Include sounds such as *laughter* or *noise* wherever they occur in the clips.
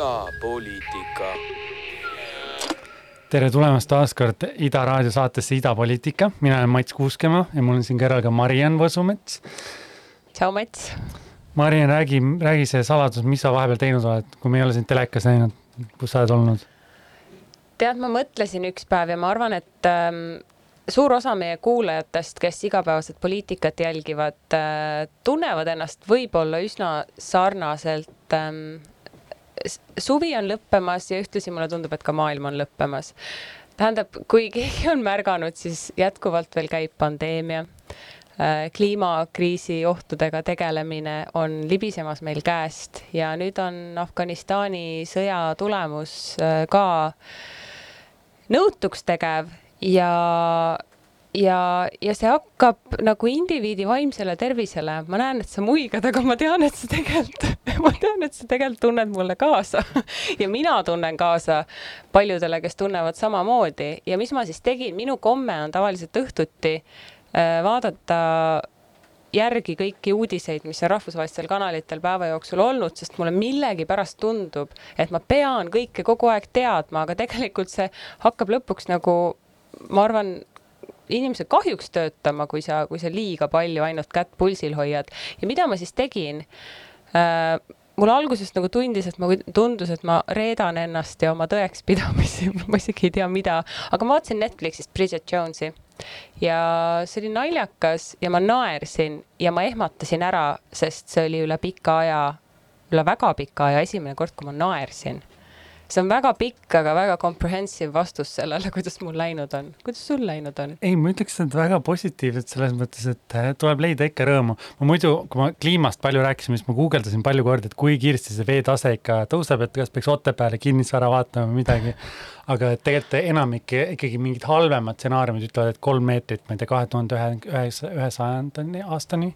idapoliitika. tere tulemast taas kord Ida raadio saatesse Idapoliitika, mina olen Mats Kuuskemaa ja mul on siin kõrval ka Mariann Võsumets. tšau, Mats. Mariann, räägi, räägi see saladus, mis sa vahepeal teinud oled, kui me ei ole sind telekas näinud, kus sa oled olnud? tead, ma mõtlesin üks päev ja ma arvan, et ähm, suur osa meie kuulajatest, kes igapäevaselt poliitikat jälgivad äh,, tunnevad ennast võib-olla üsna sarnaselt ähm, suvi on lõppemas ja ühtlasi mulle tundub, et ka maailm on lõppemas. tähendab, kui *laughs* keegi on märganud, siis jätkuvalt veel käib pandeemia. kliimakriisi ohtudega tegelemine on libisemas meil käest ja nüüd on Afganistani sõja tulemus ka nõutuks tegev ja ja, ja see hakkab nagu indiviidi vaimsele tervisele, ma näen, et sa muigad, aga ma tean, et sa tegelikult, *laughs* ma tean, et sa tegelikult tunned mulle kaasa. *laughs* Ja mina tunnen kaasa paljudele, kes tunnevad samamoodi. Ja mis ma siis tegin, minu komme on tavaliselt õhtuti äh, vaadata järgi kõiki uudiseid, mis on rahvusvahelistel kanalitel päeva jooksul olnud, sest mulle millegipärast tundub, et ma pean kõike kogu aeg teadma, aga tegelikult see hakkab lõpuks nagu ma arvan, inimese kahjuks töötama, kui sa, kui sa liiga palju ainult kätt pulsil hoiad. ja mida ma siis tegin äh,? mulle alguses nagu tundis, et ma, tundus, et ma reedan ennast ja oma tõekspidamisi *laughs* ma isegi ei tea, mida, aga ma vaatasin Netflixist Bridget Jonesi ja see oli naljakas ja ma naersin ja ma ehmatasin ära, sest see oli üle pika aja, üle väga pika aja esimene kord, kui ma naersin see on väga pikk, aga väga comprehensive vastus sellele, *laughs* kuidas mul läinud on. kuidas sul läinud on? ei, ma ütleks, et väga positiivselt selles mõttes, et äh, tuleb leida ikka rõõmu. ma muidu, kui ma kliimast palju rääkisime, siis ma guugeldasin palju kordi, et kui kiiresti see veetase ikka tõuseb, et kas peaks Otepääle kinnisvara vaatama või midagi. *laughs* aga tegelikult enamik ikkagi mingid halvemad stsenaariumid ütlevad, et kolm meetrit, ma ei tea, kahe tuhande ühe, üheksa, ühesajandani aastani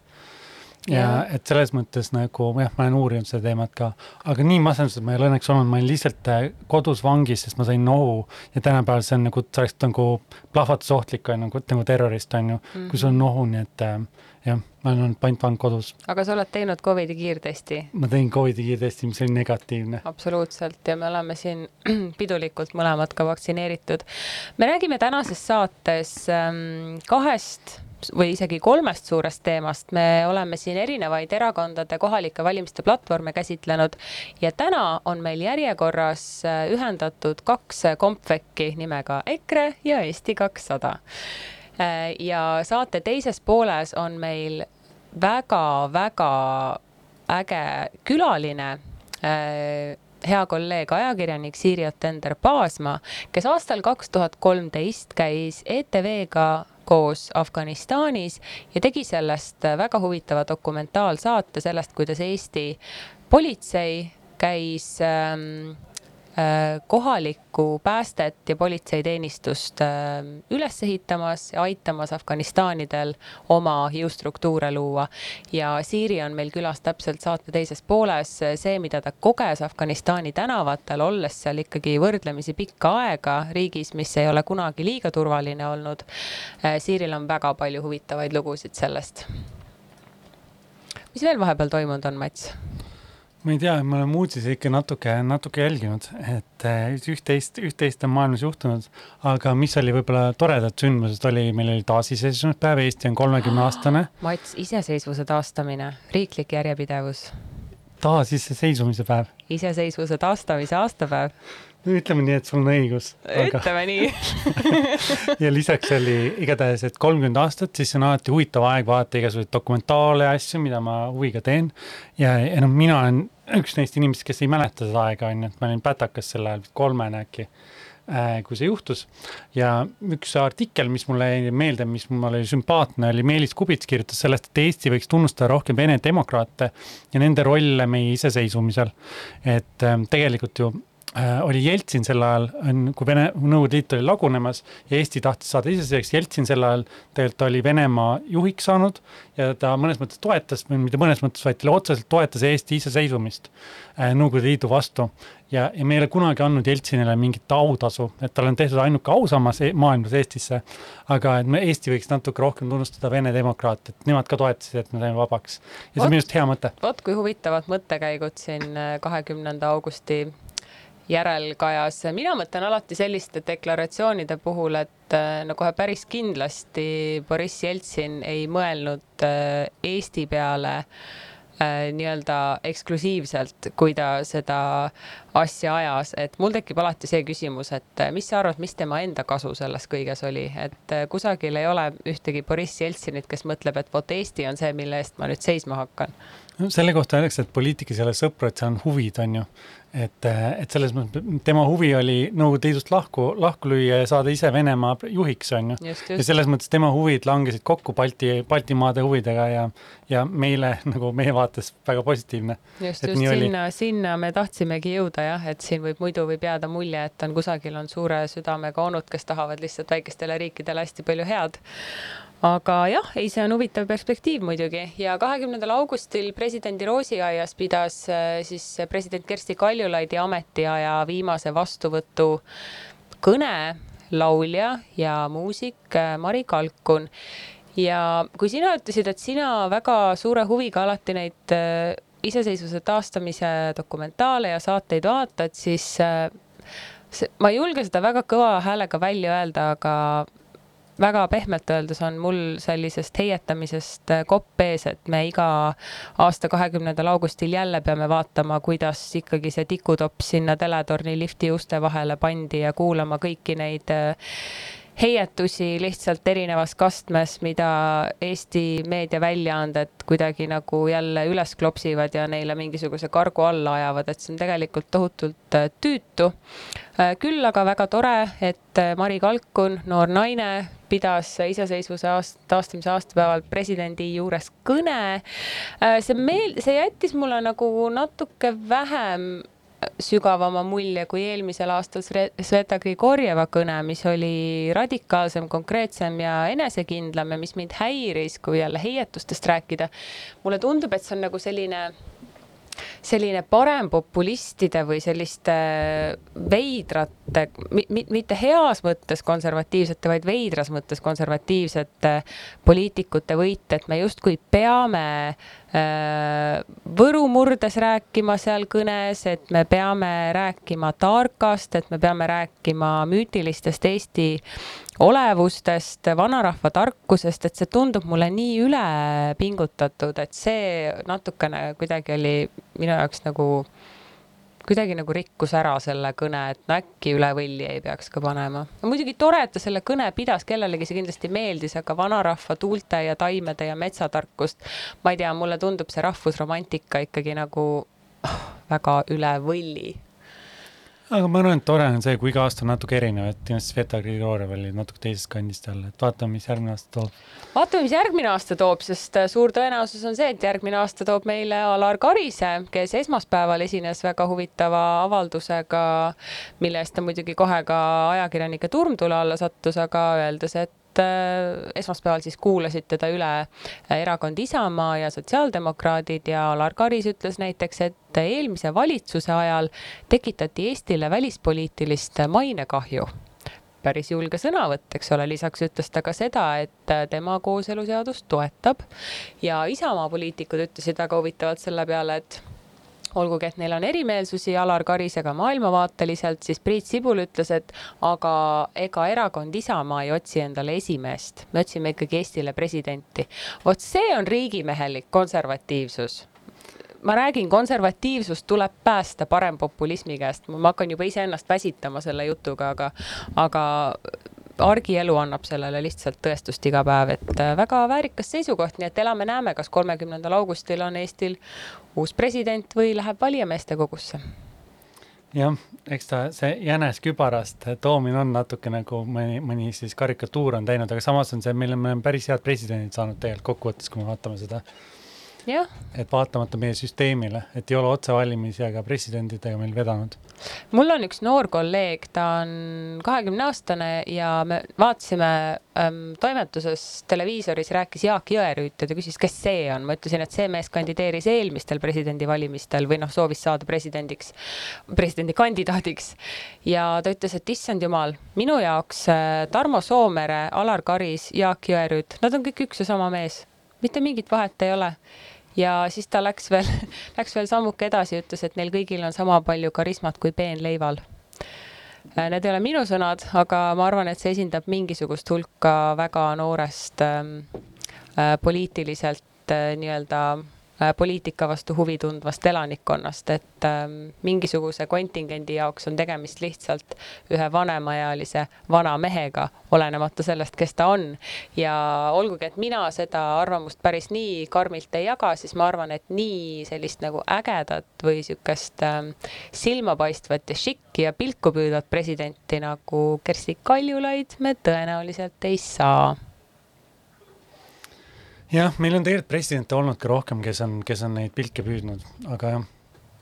ja, et selles mõttes nagu jah, ma olen uurinud seda teemat ka, aga nii masendatud ma ei ole õnneks olnud, ma olin lihtsalt äh, kodus vangis, sest ma sain nohu ja tänapäeval see on nagu, sa oleksid nagu plahvatusohtlik on nagu, nagu terrorist on ju mm, -hmm. kui sul on nohu, nii et äh, jah, ma olen olnud pantvang kodus. aga sa oled teinud Covidi kiirtesti? ma tegin Covidi kiirtesti, mis oli negatiivne. absoluutselt ja me oleme siin *clears throat* pidulikult mõlemad ka vaktsineeritud. me räägime tänases saates ähm, kahest või isegi kolmest suurest teemast. me oleme siin erinevaid erakondade kohalike valimiste platvorme käsitlenud ja täna on meil järjekorras äh, ühendatud kaks kompvekki nimega EKRE ja Eesti kakssada. Äh, ja saate teises pooles on meil väga-väga äge külaline äh, hea kolleeg, ajakirjanik Siiri Ottender Paasma, kes aastal kaks tuhat kolmteist käis ETV-ga koos Afganistanis ja tegi sellest väga huvitava dokumentaalsaate sellest, kuidas Eesti politsei käis ähm, Äh, kohalikku päästet ja politseiteenistust äh, üles ehitamas ja aitamas Afganistanidel oma jõustruktuure luua. ja Siiri on meil külas täpselt saate teises pooles. see, mida ta koges Afganistani tänavatel, olles seal ikkagi võrdlemisi pikka aega riigis, mis ei ole kunagi liiga turvaline olnud. Äh, Siiril on väga palju huvitavaid lugusid sellest. mis veel vahepeal toimunud on, Mats? Ma ei tea, me oleme uudiseid ikka natuke, natuke jälginud, et eh, üht-teist, üht-teist on maailmas juhtunud, aga mis oli võib-olla toredat sündmusest oli, meil oli taasiseseisvumispäev, Eesti on kolmekümne aastane. *gasps* Mats, iseseisvuse taastamine, riiklik järjepidevus. taasiseseisvumise päev. iseseisvuse taastamise aastapäev no ütleme nii, et sul on õigus ütleme nii *laughs* ja lisaks oli igatahes, et kolmkümmend aastat, siis on alati huvitav aeg vaadata igasuguseid dokumentaale ja asju, mida ma huviga teen. ja, ja noh, mina olen üks neist inimestest, kes ei mäleta seda aega, on ju, et ma olin pätakas sel ajal, kolmene äkki äh, kui see juhtus. ja üks artikkel, mis mulle jäi meelde, mis mulle oli sümpaatne, oli Meelis Kubits kirjutas sellest, et Eesti võiks tunnustada rohkem Vene demokraate ja nende rolle meie iseseisvumisel. et äh, tegelikult ju oli Jeltsin sel ajal, kui Vene, Nõukogude Liit oli lagunemas ja Eesti tahtis saada iseseisvaks, Jeltsin sel ajal tegelikult oli Venemaa juhiks saanud ja ta mõnes mõttes toetas, või mitte mõnes mõttes, vaid ta otseselt toetas Eesti iseseisvumist äh, Nõukogude Liidu vastu. ja, ja me ei ole kunagi andnud Jeltsinile mingit autasu, et tal on tehtud ainuke ausammas maailmas Eestisse. aga et me, Eesti võiks natuke rohkem tunnustada Vene demokraate, et nemad ka toetasid, et me saime vabaks. ja see on minu arust hea mõte. vot kui huvitavad mõttekäigud siin äh, kahekümnenda augusti järelkajas. mina mõtlen alati selliste deklaratsioonide puhul, et äh, no kohe päris kindlasti Boriss Jeltsin ei mõelnud äh, Eesti peale äh, nii-öelda eksklusiivselt, kui ta seda asja ajas, et mul tekib alati see küsimus, et mis sa arvad, mis tema enda kasu selles kõiges oli, et kusagil ei ole ühtegi Boriss Jeltsinit, kes mõtleb, et vot Eesti on see, mille eest ma nüüd seisma hakkan no selle kohta öeldakse, et poliitikas ei ole sõpru, et see on huvid, on ju. et, et selles mõttes tema huvi oli Nõukogude Liidust lahku, lahku lüüa ja saada ise Venemaa juhiks, on ju. ja selles mõttes tema huvid langesid kokku Balti, Baltimaade huvidega ja, ja meile nagu meie vaates väga positiivne. just, just sinna, sinna me tahtsimegi jõuda jah, et siin võib muidu võib jääda mulje, et on kusagil on suure südamega onud, kes tahavad lihtsalt väikestele riikidele hästi palju head aga jah, ei, see on huvitav perspektiiv muidugi ja kahekümnendal augustil presidendi Roosiaias pidas äh, siis president Kersti Kaljulaidi ametiaja viimase vastuvõtu kõne laulja ja muusik äh, Mari Kalkun. ja kui sina ütlesid, et sina väga suure huviga alati neid äh, iseseisvuse taastamise dokumentaale ja saateid vaatad, siis ma ei julge seda väga kõva häälega välja öelda, aga väga pehmelt öeldes on mul sellisest heietamisest äh, kopp ees, et me iga aasta kahekümnendal augustil jälle peame vaatama, kuidas ikkagi see tikutopp sinna teletorni lifti uste vahele pandi ja kuulama kõiki neid äh, heietusi lihtsalt erinevas kastmes, mida Eesti meediaväljaanded kuidagi nagu jälle üles klopsivad ja neile mingisuguse kargu alla ajavad, et see on tegelikult tohutult äh, tüütu. küll aga väga tore, et Mari Kalkun, noor naine, pidas iseseisvuse aast-, taastamise aastapäeval presidendi juures kõne. Äh, see meel-, see jättis mulle nagu natuke vähem sügavama mulje kui eelmisel aastal Sveta Grigorjeva kõne, mis oli radikaalsem, konkreetsem ja enesekindlam ja mis mind häiris, kui jälle heietustest rääkida. mulle tundub, et see on nagu selline selline parempopulistide või selliste veidrate, mitte heas mõttes konservatiivsete, vaid veidras mõttes konservatiivsete poliitikute võit, et me justkui peame Äh, Võru murdes rääkima seal kõnes, et me peame rääkima tarkast, et me peame rääkima müütilistest Eesti olevustest, vanarahva tarkusest, et see tundub mulle nii ülepingutatud, et see natukene kuidagi oli minu jaoks nagu kuidagi nagu rikkus ära selle kõne, et no äkki üle võlli ei peaks ka panema. muidugi tore, et ta selle kõne pidas, kellelegi see kindlasti meeldis, aga vanarahva tuulte ja taimede ja metsatarkust, ma ei tea, mulle tundub see rahvusromantika ikkagi nagu oh, väga üle võlli aga ma arvan, et tore on see, kui iga aasta on natuke erinev, et kindlasti Sveta Grigorjev oli natuke teisest kandist jälle, et vaatame, mis järgmine aasta toob. vaatame, mis järgmine aasta toob, sest äh, suur tõenäosus on see, et järgmine aasta toob meile Alar Karise, kes esmaspäeval esines väga huvitava avaldusega, mille eest ta muidugi kohe ka ajakirjanike turmtule alla sattus, aga öeldes, et esmaspäeval siis kuulasid teda üle äh, erakond Isamaa ja sotsiaaldemokraadid ja Alar Karis ütles näiteks, et eelmise valitsuse ajal tekitati Eestile välispoliitilist mainekahju. Päris julge sõnavõtt, eks ole, lisaks ütles ta ka seda, et tema kooseluseadust toetab. Ja Isamaa poliitikud ütlesid väga huvitavalt selle peale, et olgugi et neil on erimeelsusi Alar Karisega maailmavaateliselt, siis Priit Sibul ütles, et aga ega erakond Isamaa ei otsi endale esimeest, me otsime ikkagi Eestile presidenti. vot see on riigimehelik konservatiivsus. Ma räägin, konservatiivsust tuleb päästa parempopulismi käest, ma hakkan juba iseennast väsitama selle jutuga, aga, aga argielu annab sellele lihtsalt tõestust iga päev, et äh, väga väärikas seisukoht, nii et elame-näeme, kas kolmekümnendal augustil on Eestil uus president või läheb valijameeste kogusse. jah, eks ta see jänes kübarast toomine on natuke nagu mõni, mõni siis karikatuur on teinud, aga samas on see, meil on, me oleme päris head presidendid saanud tegelikult kokkuvõttes, kui me vaatame seda jah, et vaatamata meie süsteemile, et ei ole otsevalimisi ega presidendidega meil vedanud. mul on üks noor kolleeg, ta on kahekümne aastane ja me vaatasime ähm, toimetuses televiisoris, rääkis Jaak Jõerüüt ja ta küsis, kes see on. ma ütlesin, et see mees kandideeris eelmistel presidendivalimistel või noh, soovis saada presidendiks, presidendikandidaadiks. ja ta ütles, et issand jumal, minu jaoks äh, Tarmo Soomere, Alar Karis, Jaak Jõerüüt, nad on kõik üks ja sama mees, mitte mingit vahet ei ole ja siis ta läks veel, *laughs* läks veel sammuke edasi, ütles, et neil kõigil on sama palju karismat kui peen leival. Äh, need ei ole minu sõnad, aga ma arvan, et see esindab mingisugust hulka väga noorest ähm, äh, poliitiliselt äh, nii-öelda Äh, poliitika vastu huvi tundvast elanikkonnast, et ähm, mingisuguse kontingendi jaoks on tegemist lihtsalt ühe vanemaealise vana mehega, olenemata sellest, kes ta on. ja olgugi, et mina seda arvamust päris nii karmilt ei jaga, siis ma arvan, et nii sellist nagu ägedat või sihukest ähm, silmapaistvat ja šikki ja pilku püüdvat presidenti nagu Kersti Kaljulaid me tõenäoliselt ei saa jah, meil on tegelikult presidente olnud ka rohkem, kes on, kes on neid pilke püüdnud, aga jah,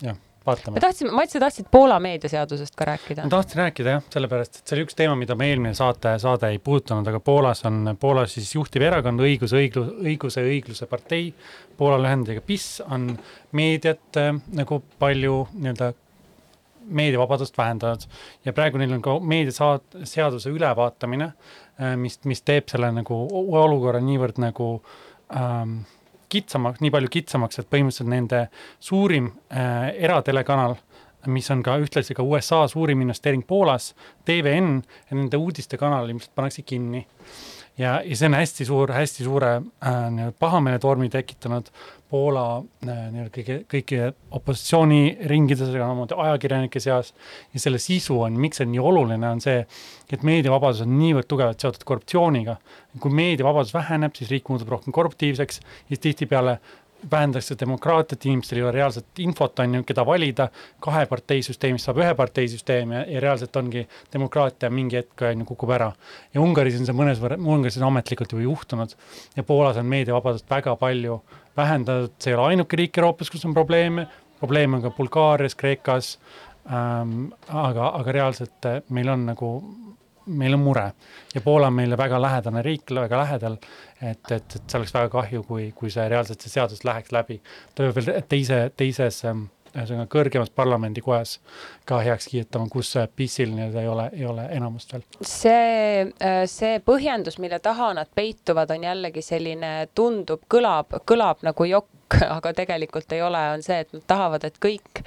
jah, vaatame. me tahtsime, Mats, sa tahtsid Poola meediaseadusest ka rääkida? ma tahtsin rääkida jah, sellepärast, et see oli üks teema, mida me eelmine saate, saade ei puudutanud, aga Poolas on, Poolas siis juhtiv erakond Õigus, õiglus, õiguse ja õigluse partei, Poola lühendiga PIS on meediat äh, nagu palju nii-öelda meediavabadust vähendanud ja praegu neil on ka meediaseaduse ülevaatamine, äh, mis, mis teeb selle nagu olukorra niivõrd nagu äh, ähm, kitsamaks, nii palju kitsamaks, et põhimõtteliselt nende suurim äh, eratelekanal, mis on ka ühtlasi ka USA suurim investeering Poolas, TVN nende uudistekanal ilmselt pannakse kinni. Ja, ja see on hästi suur, hästi suure äh, pahameeletormi tekitanud Poola äh, nii-öelda kõigi opositsiooniringides, aga samamoodi ajakirjanike seas. ja selle sisu on, miks see nii oluline on see, et meediavabadus on niivõrd tugevalt seotud korruptsiooniga. kui meediavabadus väheneb, siis riik muutub rohkem korruptiivseks ja tihtipeale vähendatakse demokraatiat, inimestel ei ole reaalset infot, on ju, keda valida, kahe partei süsteemist saab ühe partei süsteem ja, ja reaalselt ongi demokraatia mingi hetk on ju kukub ära. ja Ungaris on see mõnes võrra, Ungaris on ametlikult juba juhtunud ja Poolas on meediavabadust väga palju vähendatud, see ei ole ainuke riik Euroopas, kus on probleeme, probleeme on ka Bulgaarias, Kreekas ähm,, aga, aga reaalselt äh, meil on nagu meil on mure ja Poola on meile väga lähedane riik, väga lähedal, et, et, et see oleks väga kahju, kui, kui see reaalselt see seadus läheks läbi. ta peab veel teise, teises ähm, ühesõnaga kõrgemas parlamendikojas ka heaks kiitama, kus PIS-il nii-öelda ei ole, ei ole enamust veel. see, äh, see põhjendus, mille taha nad peituvad, on jällegi selline, tundub, kõlab, kõlab nagu jokk *laughs* aga tegelikult ei ole, on see, et nad tahavad, et kõik,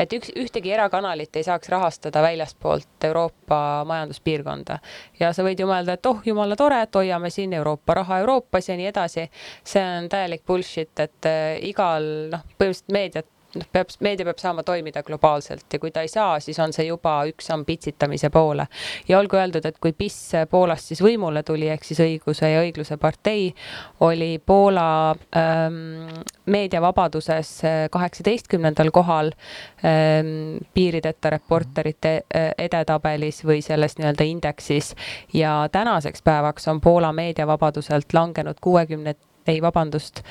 et üks, ühtegi erakanalit ei saaks rahastada väljastpoolt Euroopa majanduspiirkonda. ja sa võid ju mõelda, et oh, jumala tore, et hoiame siin Euroopa raha Euroopas ja nii edasi. see on täielik bullshit, et äh, igal noh, põhimõtteliselt meediat noh, peab, meedia peab saama toimida globaalselt ja kui ta ei saa, siis on see juba üks samm pitsitamise poole. ja olgu öeldud, et kui PIS Poolast siis võimule tuli, ehk siis õiguse ja õigluse partei, oli Poola ähm, meediavabaduses äh, kaheksateistkümnendal kohal ähm, piirideta reporterite äh, edetabelis või selles nii-öelda indeksis ja tänaseks päevaks on Poola meediavabaduselt langenud kuuekümne, ei vabandust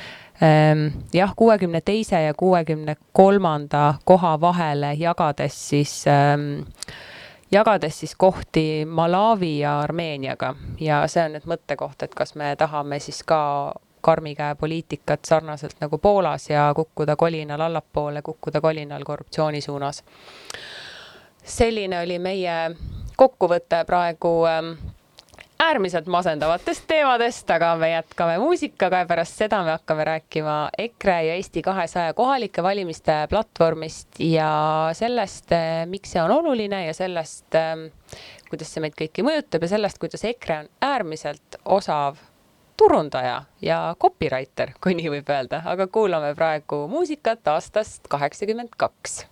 Ehm, jah, kuuekümne teise ja kuuekümne kolmanda koha vahele jagades siis ähm, jagades siis kohti Malawi ja Armeeniaga ja see on nüüd mõttekoht, et kas me tahame siis ka karmi käe poliitikat sarnaselt nagu Poolas ja kukkuda kolinal allapoole, kukkuda kolinal korruptsiooni suunas. selline oli meie kokkuvõte praegu ähm, äärmiselt masendavatest teemadest, aga me jätkame muusikaga ja pärast seda me hakkame rääkima EKRE ja Eesti kahesaja kohalike valimiste platvormist ja sellest, eh, miks see on oluline ja sellest, eh, kuidas see meid kõiki mõjutab ja sellest, kuidas EKRE on äärmiselt osav turundaja ja copywriter, *laughs* kui nii võib öelda, aga kuulame praegu muusikat aastast kaheksakümmend kaks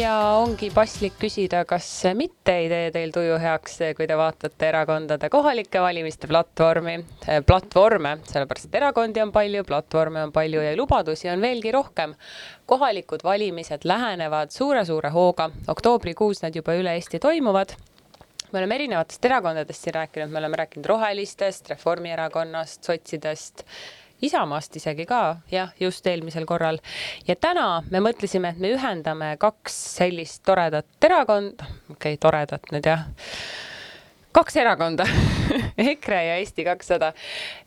ja ongi paslik küsida, kas mitte ei tee teil tuju heaks kui te vaatate erakondade kohalike valimiste platvormi, eh, platvorme, sellepärast et erakondi on palju, platvorme on palju ja lubadusi on veelgi rohkem. kohalikud valimised lähenevad suure-suure hooga, oktoobrikuus nad juba üle Eesti toimuvad me oleme erinevatest erakondadest siin rääkinud, me oleme rääkinud Rohelistest, Reformierakonnast, sotsidest Isamaast isegi ka, jah, just eelmisel korral. ja täna me mõtlesime, et me ühendame kaks sellist toredat erakonda, okei okay,, toredat nüüd jah, kaks erakonda *laughs* EKRE ja Eesti kakssada.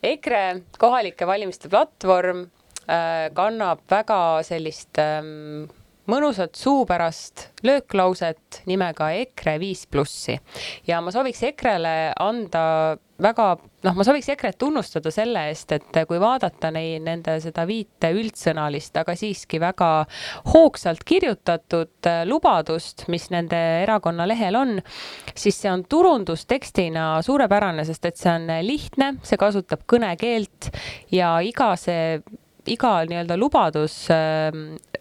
EKRE kohalike valimiste platvorm äh, kannab väga sellist ähm, mõnusat suupärast lööklauset nimega EKRE viis plussi ja ma sooviks EKRE-le anda väga, noh, ma sooviks EKRE-t tunnustada selle eest, et kui vaadata neid, nende seda viite üldsõnalist, aga siiski väga hoogsalt kirjutatud äh, lubadust, mis nende erakonna lehel on, siis see on turundustekstina suurepärane, sest et see on lihtne, see kasutab kõnekeelt ja iga see iga nii-öelda lubadus äh,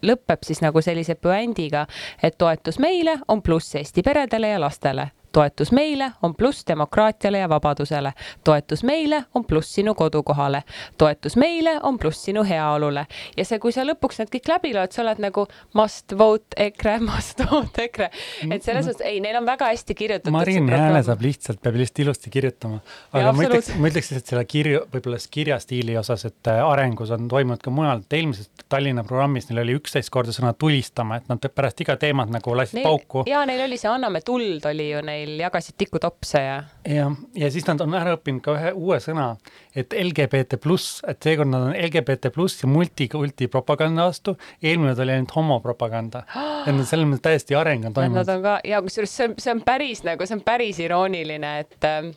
lõpeb siis nagu sellise puändiga, et toetus meile on pluss Eesti peredele ja lastele toetus meile on pluss demokraatiale ja vabadusele. toetus meile on pluss sinu kodukohale. toetus meile on pluss sinu heaolule. ja see, kui sa lõpuks need kõik läbi loed, sa oled nagu must vote EKRE, *laughs* must vote EKRE. et selles mõttes, ei, neil on väga hästi kirjutatud. Marin Hääle saab lihtsalt, peab lihtsalt ilusti kirjutama. aga ma ütleks, ma ütleks lihtsalt selle kirju, võib-olla kirjastiili osas, et äh, arengus on toimunud ka mujal, et eelmises Tallinna programmis neil oli üksteist korda sõna tulistama, et nad pärast iga teemat nagu lasid neil, pauku. ja neil oli see Anname tuld oli ju neil neil jagasid tikutopse ja. jah, ja siis nad on ära õppinud ka ühe uue sõna, et LGBT pluss, et seekord nad on LGBT pluss ja multikulti propaganda vastu. eelmine oli ainult homopropaganda *gasps* et nad selles mõttes täiesti areng on toimunud. Nad on ka ja kusjuures see on, see on päris nagu, see on päris irooniline, et äh,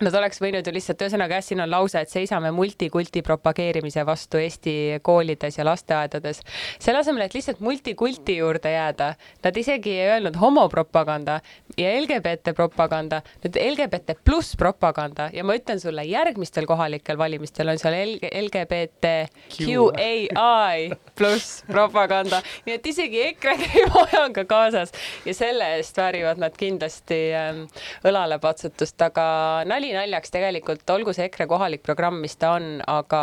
Nad oleks võinud ju lihtsalt, ühesõnaga jah, siin on lause, et seisame multikulti propageerimise vastu Eesti koolides ja lasteaedades. selle asemel, et lihtsalt multikulti juurde jääda, nad isegi ei öelnud homopropaganda ja LGBT propaganda, nüüd LGBT pluss propaganda ja ma ütlen sulle, järgmistel kohalikel valimistel on seal LGBT QAI pluss propaganda, nii et isegi EKRE *laughs* on ka kaasas. Ja selle eest väärivad nad kindlasti ähm, õlalepatsutust, aga nali nali naljaks tegelikult, olgu see EKRE kohalik programm, mis ta on, aga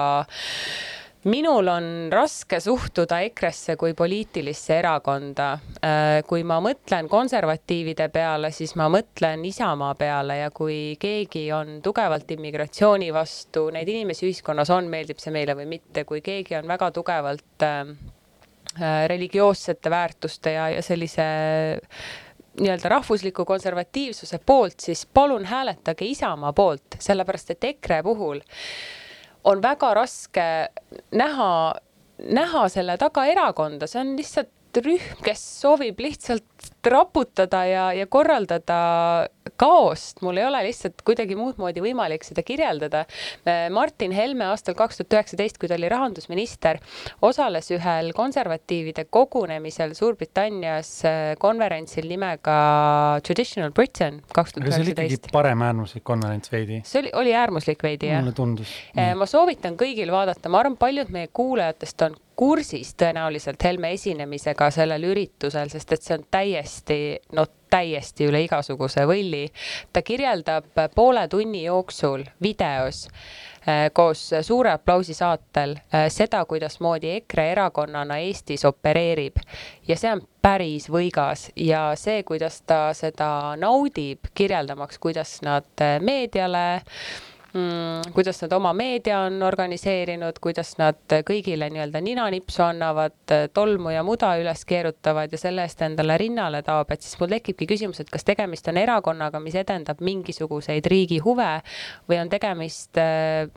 minul on raske suhtuda EKRE-sse kui poliitilisse erakonda. Äh, kui ma mõtlen konservatiivide peale, siis ma mõtlen Isamaa peale ja kui keegi on tugevalt immigratsiooni vastu, neid inimesi ühiskonnas on, meeldib see meile või mitte, kui keegi on väga tugevalt äh, äh religioossete väärtuste ja, ja sellise nii-öelda rahvusliku konservatiivsuse poolt, siis palun hääletage Isamaa poolt, sellepärast et EKRE puhul on väga raske näha, näha selle taga erakonda, see on lihtsalt rühm, kes soovib lihtsalt raputada ja, ja korraldada kaost, mul ei ole lihtsalt kuidagi muud moodi võimalik seda kirjeldada. Martin Helme aastal kaks tuhat üheksateist, kui ta oli rahandusminister, osales ühel konservatiivide kogunemisel Suurbritannias äh, konverentsil nimega Traditional Britain kaks tuhat üheksateist. see oli ikkagi paremäärmuslik konverents veidi. see oli, oli äärmuslik veidi, jah. mulle tundus. Äh, ma soovitan kõigil vaadata, ma arvan, paljud meie kuulajatest on kursis tõenäoliselt Helme esinemisega sellel üritusel, sest et see on täiesti, no täiesti üle igasuguse võlli. ta kirjeldab poole tunni jooksul videos äh, koos suure aplausi saatel äh, seda, kuidasmoodi EKRE erakonnana Eestis opereerib ja see on päris võigas ja see, kuidas ta seda naudib, kirjeldamaks, kuidas nad äh, meediale kuidas nad oma meedia on organiseerinud, kuidas nad kõigile nii-öelda ninanipsu annavad, tolmu ja muda üles keerutavad ja selle eest endale rinnale taob, et siis mul tekibki küsimus, et kas tegemist on erakonnaga, mis edendab mingisuguseid riigi huve või on tegemist äh,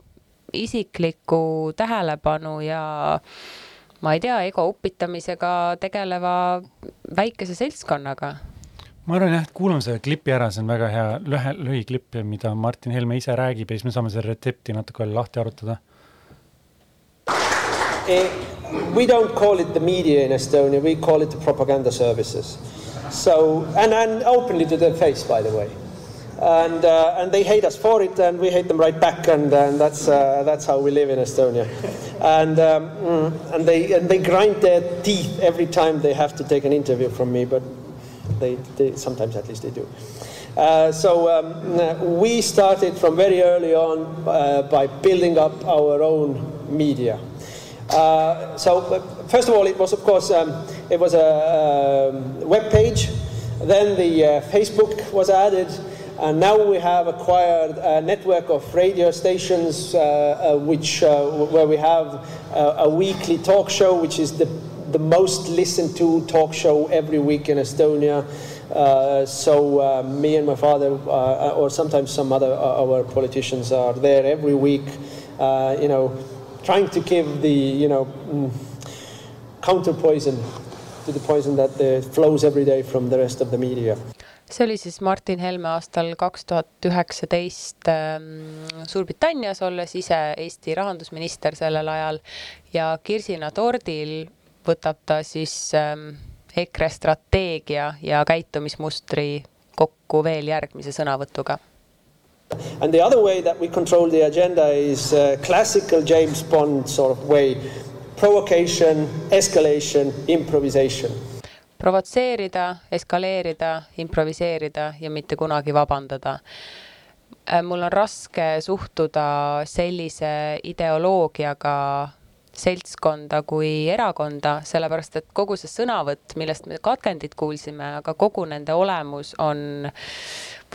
isikliku tähelepanu ja ma ei tea, ego upitamisega tegeleva väikese seltskonnaga ma arvan jah, et kuulame selle klipi ära, see on väga hea lühe, lühiklipp, mida Martin Helme ise räägib ja siis me saame selle retsepti natuke lahti arutada eh,. We don't call it the media in Estonia, we call it the propaganda services. So, and, and openly to their face, by the way. and uh, and they hate us for it, and we hate them right back, and, and that's uh, that's how we live in Estonia, and um, mm, and they and they grind their teeth every time they have to take an interview from me, but they, they sometimes at least they do. Uh, so um, we started from very early on uh, by building up our own media. Uh, so first of all, it was of course um, it was a um, web page. Then the uh, Facebook was added, and now we have acquired a network of radio stations, uh, uh, which where we have a weekly talk show, which is the the most listened to talk show every week in Estonia. Uh, so uh, me and my father, uh, or sometimes some other our politicians, are there every week. you know, trying to give the you know mm, counter poison to the poison that flows every day from the rest of the media. see oli siis Martin Helme aastal kaks tuhat üheksateist ähm, Suurbritannias, olles ise Eesti rahandusminister sellel ajal ja Kirsina tordil võtab ta siis ähm, EKRE strateegia ja käitumismustri kokku veel järgmise sõnavõtuga And the other way that we control the agenda is uh, classical James Bond sort of way provocation, escalation, improvisation. provotseerida, eskaleerida, improviseerida ja mitte kunagi vabandada. Äh, mul on raske suhtuda sellise ideoloogiaga seltskonda kui erakonda, sellepärast et kogu see sõnavõtt, millest me katkendit kuulsime, aga kogu nende olemus on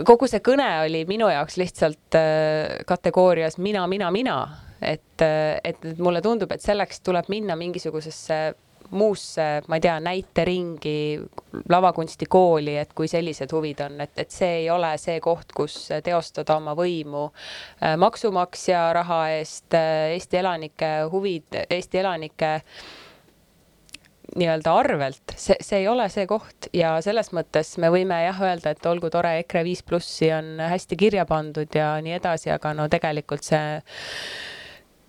kogu see kõne oli minu jaoks lihtsalt äh, kategoorias mina, mina, mina. et, äh, et mulle tundub, et selleks tuleb minna mingisugusesse muusse, ma ei tea, näiteringi, lavakunstikooli, et kui sellised huvid on, et, et see ei ole see koht, kus teostada oma võimu äh, maksumaksja raha eest, Eesti elanike huvid, Eesti elanike äh, nii-öelda arvelt, see, see ei ole see koht ja selles mõttes me võime jah öelda, et olgu tore, EKRE viis plussi on hästi kirja pandud ja nii edasi, aga no tegelikult see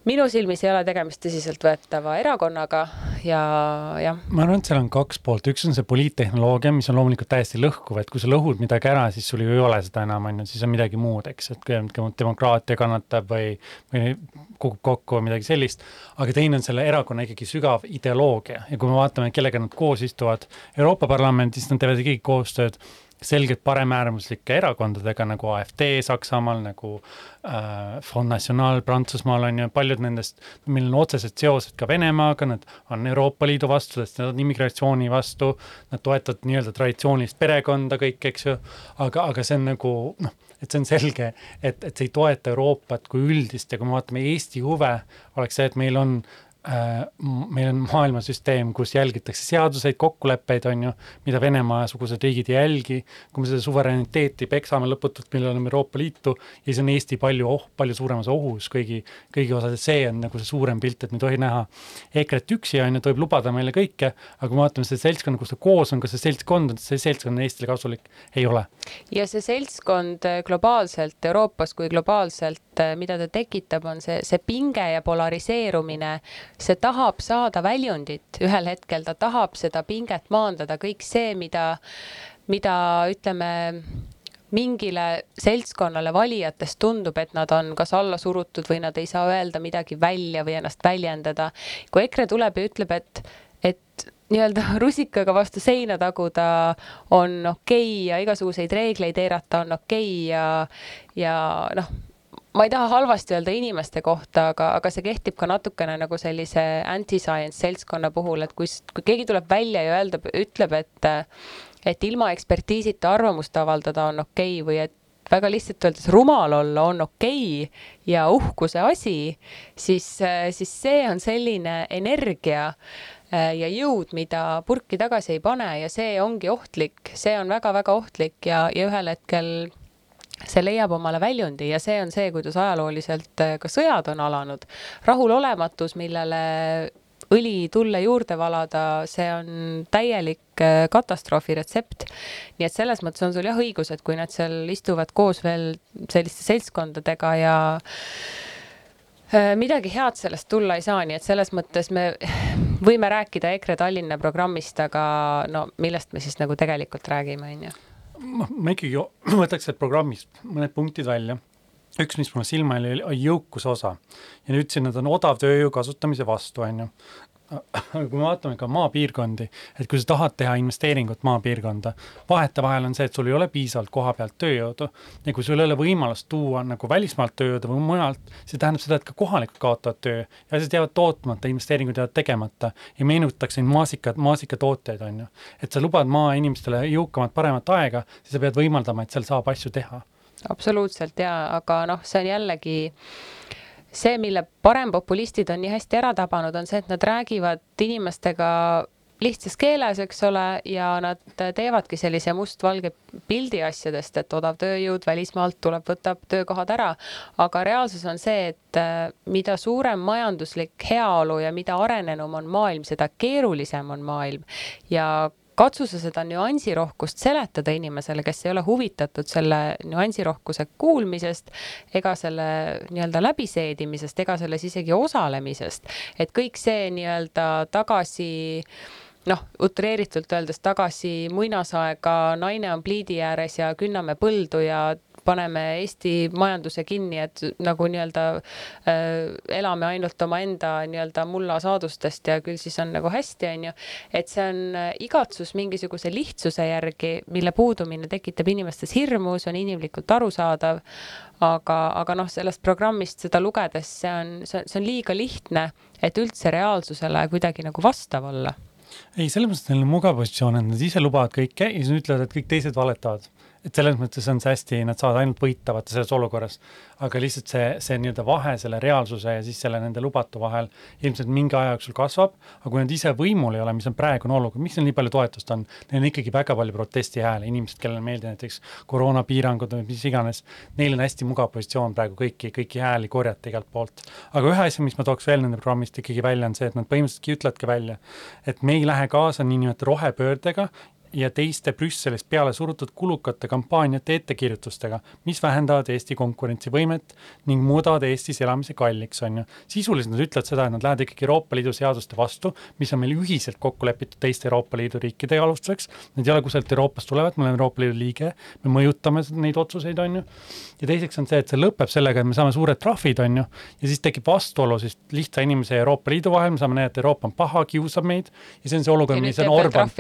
minu silmis ei ole tegemist tõsiseltvõetava erakonnaga ja jah. ma arvan, et seal on kaks poolt, üks on see poliittehnoloogia, mis on loomulikult täiesti lõhkuv, et kui sa lõhud midagi ära, siis sul ju ei ole seda enam, on ju, siis on midagi muud, eks, et demokraatia kannatab või, või kukub kokku või midagi sellist. aga teine on selle erakonna ikkagi sügav ideoloogia ja kui me vaatame, kellega nad koos istuvad Euroopa Parlamendis, nad teevad ikkagi koostööd selgelt paremäärmuslike erakondadega nagu AfD Saksamaal, nagu äh, Front National Prantsusmaal on ju, paljud nendest, millel on otsesed seosed ka Venemaaga, nad on Euroopa Liidu vastu, sest nad on immigratsiooni vastu, nad toetavad nii-öelda traditsioonilist perekonda kõik, eks ju, aga, aga see on nagu noh, et see on selge, et, et see ei toeta Euroopat kui üldist ja kui me vaatame Eesti huve, oleks see, et meil on Äh, meil on maailmasüsteem, kus jälgitakse seaduseid, kokkuleppeid, on ju, mida Venemaa-sugused riigid ei jälgi, kui me seda suverääniteeti peksame lõputult, millal oleme Euroopa Liitu, ja siis on Eesti palju oh-, palju suuremas ohus kõigi, kõigi osas, et see on nagu see suurem pilt, et me ei tohi näha EKRE-t üksi, on ju, ta võib lubada meile kõike, aga kui me vaatame seda seltskonda, kus ta koos on, kas see seltskond on, see seltskond on Eestile kasulik, ei ole. ja see seltskond globaalselt Euroopas kui globaalselt, mida ta tekitab, on see, see pinge ja polariseerumine see tahab saada väljundit ühel hetkel, ta tahab seda pinget maandada, kõik see, mida, mida ütleme, mingile seltskonnale valijatest tundub, et nad on kas alla surutud või nad ei saa öelda midagi välja või ennast väljendada. kui EKRE tuleb ja ütleb, et, et nii-öelda *laughs* rusikaga vastu seina taguda on okei okay ja igasuguseid reegleid eirata on okei okay ja, ja noh ma ei taha halvasti öelda inimeste kohta, aga, aga see kehtib ka natukene nagu sellise anti-science seltskonna puhul, et kui, kui keegi tuleb välja ja öelda, ütleb, et, et ilma ekspertiisita arvamust avaldada on okei okay, või et väga lihtsalt öeldes rumal olla on okei okay ja uhkuse asi, siis, siis see on selline energia äh, ja jõud, mida purki tagasi ei pane ja see ongi ohtlik, see on väga-väga ohtlik ja, ja ühel hetkel see leiab omale väljundi ja see on see, kuidas ajalooliselt äh, ka sõjad on alanud. rahulolematus, millele õli tulle juurde valada, see on täielik äh, katastroofi retsept. nii et selles mõttes on sul jah õigus, et kui nad seal istuvad koos veel selliste seltskondadega ja äh, midagi head sellest tulla ei saa, nii et selles mõttes me võime rääkida EKRE Tallinna programmist, aga no millest me siis nagu tegelikult räägime, on ju ma ikkagi *clears throat* võtaks sealt programmist mõned punktid välja. Üks, mis mulle silma jäi, oli jõukuse osa. Ja nüüd ütlesin, et on odav tööjõu kasutamise vastu, on ju kui me vaatame ka maapiirkondi, et kui sa tahad teha investeeringut maapiirkonda, vahetevahel on see, et sul ei ole piisavalt koha pealt tööjõudu ja kui sul ei ole võimalust tuua nagu välismaalt tööjõudu või mujalt, see tähendab seda, et ka kohalikud kaotavad töö ja asjad jäävad tootmata, investeeringud jäävad tegemata ja meenutaksin maasikad, maasikatootjaid, on ju. et sa lubad maainimestele jõukamat, paremat aega, siis sa pead võimaldama, et seal saab asju teha. absoluutselt ja, aga noh, see on jällegi see, mille parempopulistid on nii hästi ära tabanud, on see, et nad räägivad inimestega lihtsas keeles, eks ole, ja nad teevadki sellise mustvalge pildi asjadest, et odav tööjõud välismaalt tuleb, võtab töökohad ära. aga reaalsus on see, et äh, mida suurem majanduslik heaolu ja mida arenenum on maailm, seda keerulisem on maailm ja katsu sa seda nüansirohkust seletada inimesele, kes ei ole huvitatud selle nüansirohkuse kuulmisest ega selle nii-öelda läbiseedimisest ega selles isegi osalemisest. et kõik see nii-öelda tagasi noh, utreeritult öeldes tagasi muinasaega, naine on pliidi ääres ja künname põldu ja paneme Eesti majanduse kinni, et nagu nii-öelda äh, elame ainult omaenda nii-öelda mullasaadustest ja küll siis on nagu hästi, on ju. et see on äh, igatsus mingisuguse lihtsuse järgi, mille puudumine tekitab inimestes hirmu, see on inimlikult arusaadav. aga, aga noh, sellest programmist seda lugedes, see on, see, see on liiga lihtne, et üldse reaalsusele kuidagi nagu vastav olla ei, selles mõttes neil on mugav positsioon, et nad ise lubavad kõike ja siis ütlevad, et kõik teised valetavad et selles mõttes on see hästi, nad saavad ainult võita vaata selles olukorras. aga lihtsalt see, see nii-öelda vahe selle reaalsuse ja siis selle nende lubatu vahel ilmselt mingi aja jooksul kasvab, aga kui nad ise võimul ei ole, mis on praegune olukord, miks neil nii palju toetust on, neil on ikkagi väga palju protestihääli, inimesed, kellele meeldivad näiteks koroonapiirangud või mis iganes, neil on hästi mugav positsioon praegu kõiki, kõiki hääli korjata igalt poolt. aga ühe asja, mis ma tooks veel nende programmist ikkagi välja, on see, et nad põhimõtteliselt ütlevadki välja, et me ei lähe kaasa niinimetatud rohepöördega ja teiste Brüsselist peale surutud kulukate kampaaniate ettekirjutustega, mis vähendavad Eesti konkurentsivõimet ning muudavad Eestis elamise kalliks, on ju. sisuliselt nad ütlevad seda, et nad lähevad ikkagi Euroopa Liidu seaduste vastu, mis on meil ühiselt kokku lepitud teiste Euroopa Liidu riikide alustuseks. Need ei ole kusagilt Euroopast tulevad, me oleme Euroopa Liidu liige, me mõjutame neid otsuseid, on ju. ja teiseks on see, et see lõpeb sellega, et me saame suured trahvid, on ju, ja siis tekib vastuolu siis lihtsa inimese ja Euroopa Liidu vahel, me saame näidata, et Euroopa on paha, kiusab meid ja see on see olukord, mis on Orban,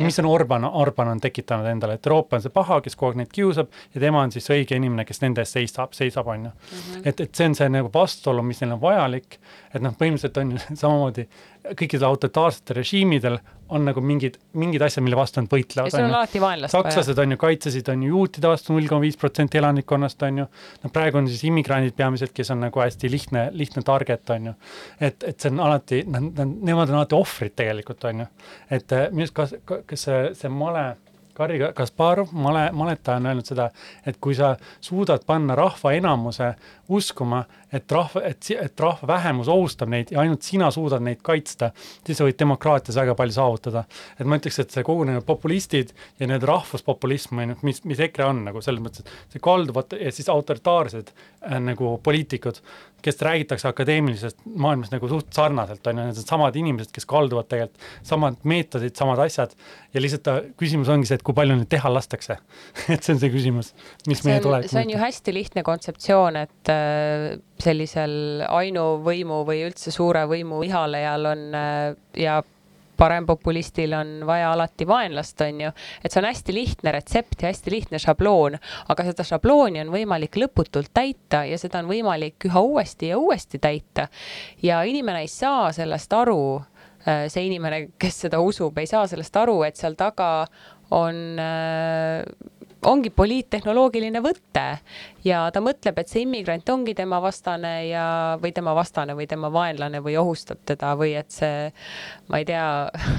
mis on Orban Orban, Orban on tekitanud endale, et Euroopa on see paha, kes kogu aeg neid kiusab ja tema on siis õige inimene, kes nende eest seisab, seisab, on ju. Mhm. et, et see on see nagu vastuolu, mis neil on vajalik, et noh, põhimõtteliselt on ju *laughs* samamoodi kõikidel autoritaarsetel režiimidel on nagu mingid, mingid asjad, mille vastu nad võitlevad. ja sul on alati vaenlast vaja. sakslased on ju, kaitsesid on ju juutide vastu null koma viis protsenti elanikkonnast on ju. no praegu on siis immigrandid peamiselt, kes on nagu hästi lihtne, lihtne target on ju. et, et see on alati, nad, nad, nemad on alati ohvrid tegelikult on ju. et eh, minu arust kas, kas see, see male Garri Kasparov, male, maletaja on öelnud seda, et kui sa suudad panna rahva enamuse uskuma, et rahva, et, et rahva vähemus ohustab neid ja ainult sina suudad neid kaitsta, siis sa võid demokraatias väga palju saavutada. et ma ütleks, et see kogu need populistid ja need rahvuspopulism, on ju, mis, mis EKRE on nagu selles mõttes, et see kalduvad ja siis autoritaarsed äh, nagu poliitikud, kes räägitakse akadeemilisest maailmast nagu suht sarnaselt, on ju, need on samad inimesed, kes kalduvad tegelikult, samad meetodid, samad asjad. Ja lihtsalt äh, küsimus ongi see, et kui palju neid teha lastakse. *laughs* Et see on see küsimus, mis meie tulevik see on ju hästi lihtne kontseptsioon, et äh, sellisel ainuvõimu või üldse suure võimu ihalejal on äh, ja parempopulistil on vaja alati vaenlast, on ju, et see on hästi lihtne retsept ja hästi lihtne šabloon, aga seda šablooni on võimalik lõputult täita ja seda on võimalik üha uuesti ja uuesti täita. ja inimene ei saa sellest aru, äh, see inimene, kes seda usub, ei saa sellest aru, et seal taga on äh, ongi poliittehnoloogiline võte ja ta mõtleb, et see immigrant ongi tema vastane ja, või tema vastane või tema vaenlane või ohustab teda või et see, ma ei tea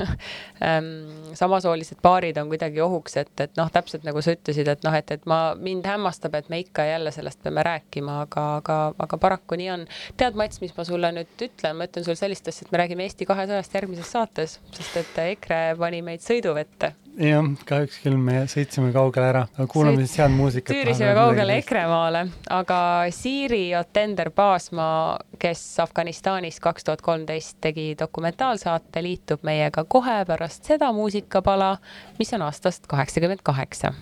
*laughs* ähm, samasoolised paarid on kuidagi ohuks, et, et noh, täpselt nagu sa ütlesid, et noh, et, et ma, mind hämmastab, et me ikka jälle sellest peame rääkima, aga, aga, aga paraku nii on. tead, Mats, mis ma sulle nüüd ütlen, ma ütlen sulle sellist asja, et me räägime Eesti kahesajast järgmises saates, sest et EKRE pani meid sõiduvette jah, kahjuks küll me sõitsime kaugele ära, aga kuulame siis head muusikat. *laughs* tüürisime kaugele EKRE-maale, aga Siiri Otender Paasmaa, kes Afganistanis kaks tuhat kolmteist tegi dokumentaalsaate, liitub meiega kohe pärast seda muusikapala, mis on aastast kaheksakümmend kaheksa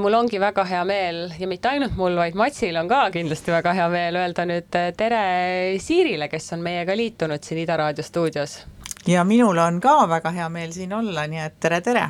mul ongi väga hea meel ja mitte ainult mul, vaid Matsil on ka kindlasti väga hea meel öelda nüüd äh, tere Siirile, kes on meiega liitunud siin Ida raadio stuudios ja minul on ka väga hea meel siin olla, nii et tere, tere!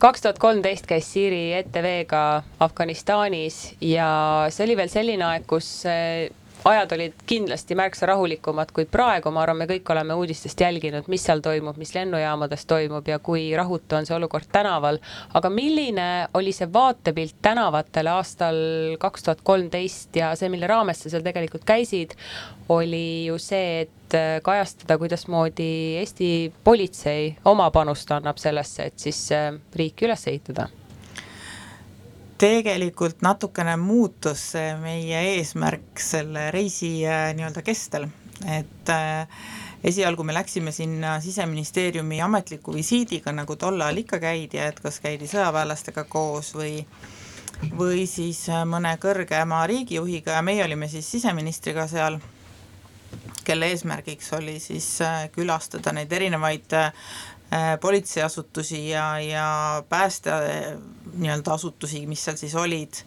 kaks tuhat kolmteist käis Siiri ETV-ga Afganistanis ja see oli veel selline aeg, kus äh, ajad olid kindlasti märksa rahulikumad kui praegu, ma arvan, me kõik oleme uudistest jälginud, mis seal toimub, mis lennujaamades toimub ja kui rahutu on see olukord tänaval. aga milline oli see vaatepilt tänavatel aastal kaks tuhat kolmteist ja see, mille raames sa seal tegelikult käisid, oli ju see, et kajastada, kuidasmoodi Eesti politsei oma panust annab sellesse, et siis äh, riiki üles ehitada tegelikult natukene muutus see meie eesmärk selle reisi äh, nii-öelda kestel, et äh, esialgu me läksime sinna siseministeeriumi ametliku visiidiga, nagu tol ajal ikka käidi, et kas käidi sõjaväelastega koos või või siis äh, mõne kõrgema riigijuhiga ja meie olime siis siseministriga seal, kelle eesmärgiks oli siis külastada neid erinevaid Äh, politseiasutusi ja, ja pääste äh, nii-öelda asutusi, mis seal siis olid,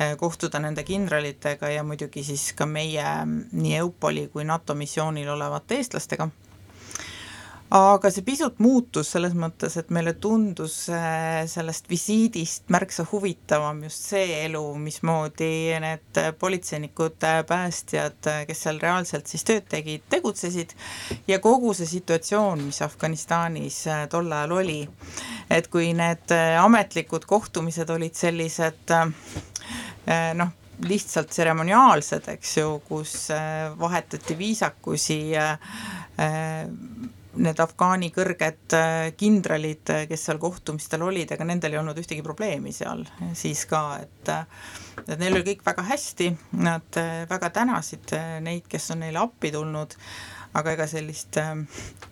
äh, kohtuda nende kindralitega ja muidugi siis ka meie nii EUPOL-i kui NATO missioonil olevate eestlastega aga see pisut muutus selles mõttes, et meile tundus äh, sellest visiidist märksa huvitavam just see elu, mismoodi need politseinikud, äh, päästjad, äh, kes seal reaalselt siis tööd tegid, tegutsesid. Ja kogu see situatsioon, mis Afganistanis tol ajal oli, et kui need ametlikud kohtumised olid sellised noh, lihtsalt tseremoniaalsed, eks ju, kus vahetati viisakusi need Afgaani kõrged äh, kindralid, äh, kes seal kohtumistel olid, ega nendel ei olnud ühtegi probleemi seal siis ka, et äh, et neil oli kõik väga hästi, nad väga tänasid neid, kes on neile appi tulnud, aga ega sellist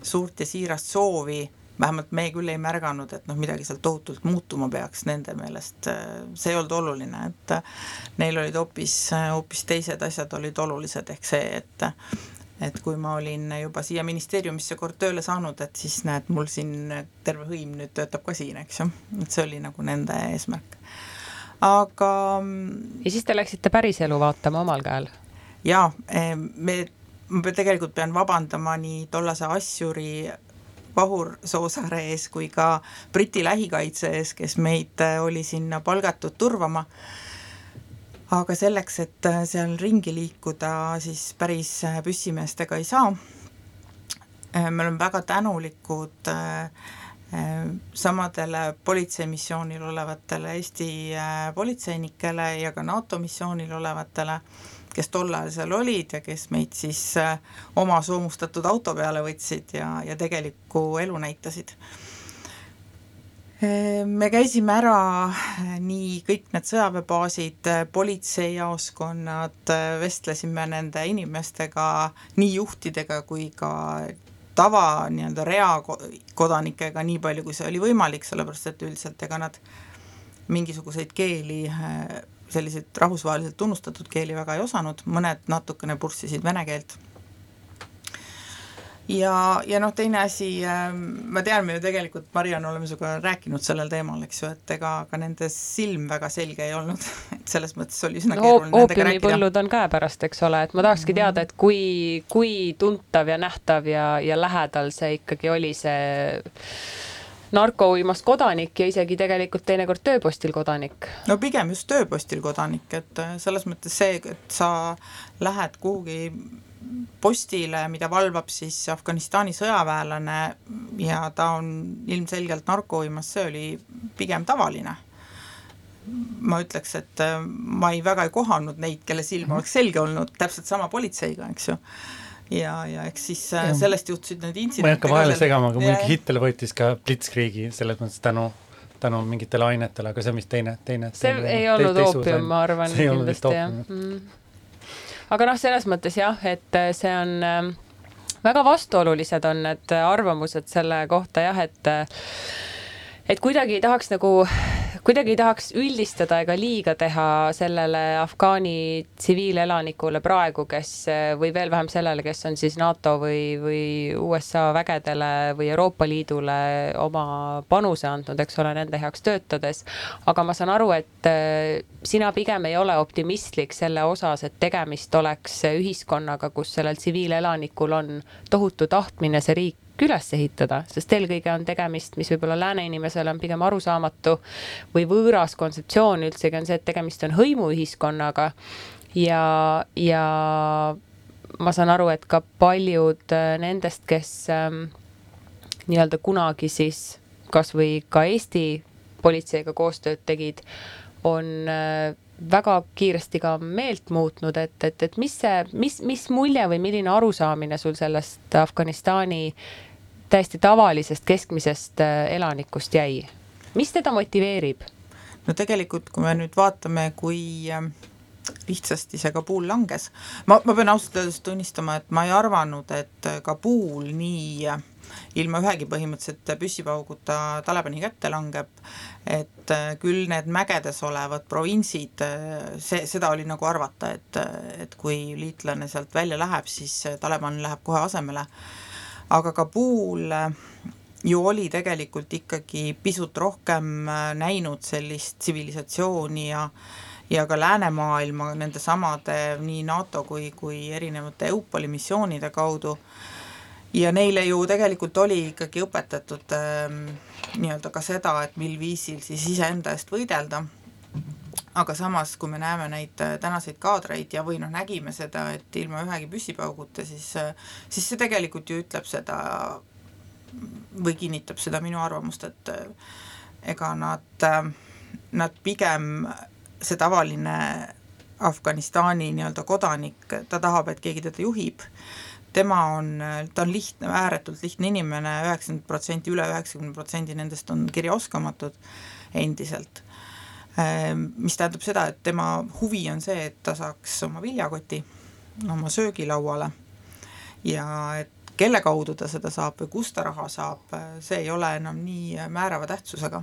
suurt ja siirast soovi vähemalt me küll ei märganud, et noh, midagi seal tohutult muutuma peaks nende meelest, see ei olnud oluline, et neil olid hoopis, hoopis teised asjad olid olulised, ehk see, et et kui ma olin juba siia ministeeriumisse kord tööle saanud, et siis näed, mul siin terve hõim nüüd töötab ka siin, eks ju, et see oli nagu nende eesmärk. aga. ja siis te läksite päriselu vaatama omal käel? jaa, me, ma tegelikult pean vabandama nii tollase Assuri Vahur Soosaare ees kui ka Briti lähikaitse ees, kes meid oli sinna palgatud turvama aga selleks, et äh, seal ringi liikuda, siis päris äh, püssimeestega ei saa. Äh, me oleme väga tänulikud samadele politseimissioonil olevatele Eesti politseinikele ja ka NATO missioonil olevatele, kes tol ajal seal olid ja kes meid siis oma soomustatud auto peale võtsid ja, ja tegelikku elu näitasid me käisime ära äh, nii kõik need sõjaväebaasid, äh, politseijaoskonnad, äh, vestlesime nende inimestega, nii juhtidega kui ka tava nii-öelda reakodanikega, nii palju, kui see oli võimalik, sellepärast et üldiselt ega nad mingisuguseid keeli, selliseid rahvusvaheliselt tunnustatud keeli väga ei osanud, mõned natukene purssisid vene keelt ja, ja noh, teine asi, ähm, ma tean, me ju tegelikult, Mariann, oleme sinuga rääkinud sellel teemal, eks ju, et ega ka nende silm väga selge ei olnud, *laughs* et selles mõttes oli üsna no, keeruline nendega rääkida. oopiumipõllud on käepärast, eks ole, et ma tahakski mhm. teada, et kui, kui tuntav ja nähtav ja, ja lähedal see ikkagi oli, see narkouimast kodanik ja isegi tegelikult teinekord tööpostil kodanik? no pigem just tööpostil kodanik, et selles mõttes see, et sa lähed kuhugi postile, mida valvab siis Afganistani sõjaväelane ja ta on ilmselgelt narkouimas, see oli pigem tavaline. ma ütleks, et äh, ma ei väga ei kohanud neid, kelle silm oleks selge olnud, täpselt sama politseiga, eks ju ja, ja eks siis äh, ja. sellest juhtusid need intsidendid. ma ei hakka vahele segama, aga muidugi Hitler võttis ka Blitzkriegi selles mõttes tänu tänu mingitele ainetele, aga see on vist teine, teine. see teine, ei olnud oopium, ma arvan, kindlasti jah mm aga noh, selles mõttes jah, et äh, see on äh, väga vastuolulised on need arvamused selle kohta jah, et äh, et kuidagi tahaks nagu kuidagi ei tahaks üldistada ega liiga teha sellele Afgaani tsiviilelanikule praegu, kes või veel vähem sellele, kes on siis NATO või, või USA vägedele või Euroopa Liidule oma panuse andnud, eks ole, nende heaks töötades. aga ma saan aru, et äh, sina pigem ei ole optimistlik selle osas, et tegemist oleks ühiskonnaga, kus sellel tsiviilelanikul on tohutu tahtmine see riik üles ehitada, sest eelkõige on tegemist, mis võib-olla lääne inimesele on pigem arusaamatu või võõras kontseptsioon üldsegi on see, et tegemist on hõimuühiskonnaga. Ja, ja ma saan aru, et ka paljud äh, nendest, kes ähm, nii-öelda kunagi siis kasvõi ka Eesti politseiga koostööd tegid, on äh, väga kiiresti ka meelt muutnud, et, et, et mis see, mis, mis mulje või milline arusaamine sul sellest Afganistani täiesti tavalisest keskmisest äh, elanikust jäi? mis teda motiveerib? no tegelikult, kui me nüüd vaatame, kui äh, lihtsasti see Kabul langes, ma, ma pean ausalt öeldes tunnistama, et ma ei arvanud, et Kabul nii äh, ilma ühegi põhimõtteliselt püssipauguta Talibani kätte langeb, et äh, küll need mägedes olevad provintsid, äh, see, seda oli nagu arvata, et, et kui liitlane sealt välja läheb, siis Taliban läheb kohe asemele, aga Kabul äh, ju oli tegelikult ikkagi pisut rohkem näinud sellist tsivilisatsiooni ja ja ka läänemaailma nendesamade nii NATO kui, kui erinevate EUPOL-i missioonide kaudu. Äh, ja neile ju tegelikult oli ikkagi õpetatud äh, nii-öelda ka seda, et mil viisil siis iseenda eest võidelda, aga samas, kui me näeme neid äh, tänaseid kaadreid ja või noh, nägime seda, et ilma ühegi püssipauguta, siis äh, siis see tegelikult ju ütleb seda või kinnitab seda minu arvamust, et äh, ega nad, nad pigem, see tavaline Afganistani nii-öelda kodanik, ta tahab, et keegi teda juhib, tema on, ta on lihtne, ääretult lihtne inimene, üheksakümmend protsenti, üle üheksakümne protsendi nendest on kirjaoskamatud endiselt. Ehm, mis tähendab seda, et tema huvi on see, et ta saaks oma viljakoti oma söögilauale. Ja et kelle kaudu ta seda saab või kust ta raha saab, see ei ole enam nii määrava tähtsusega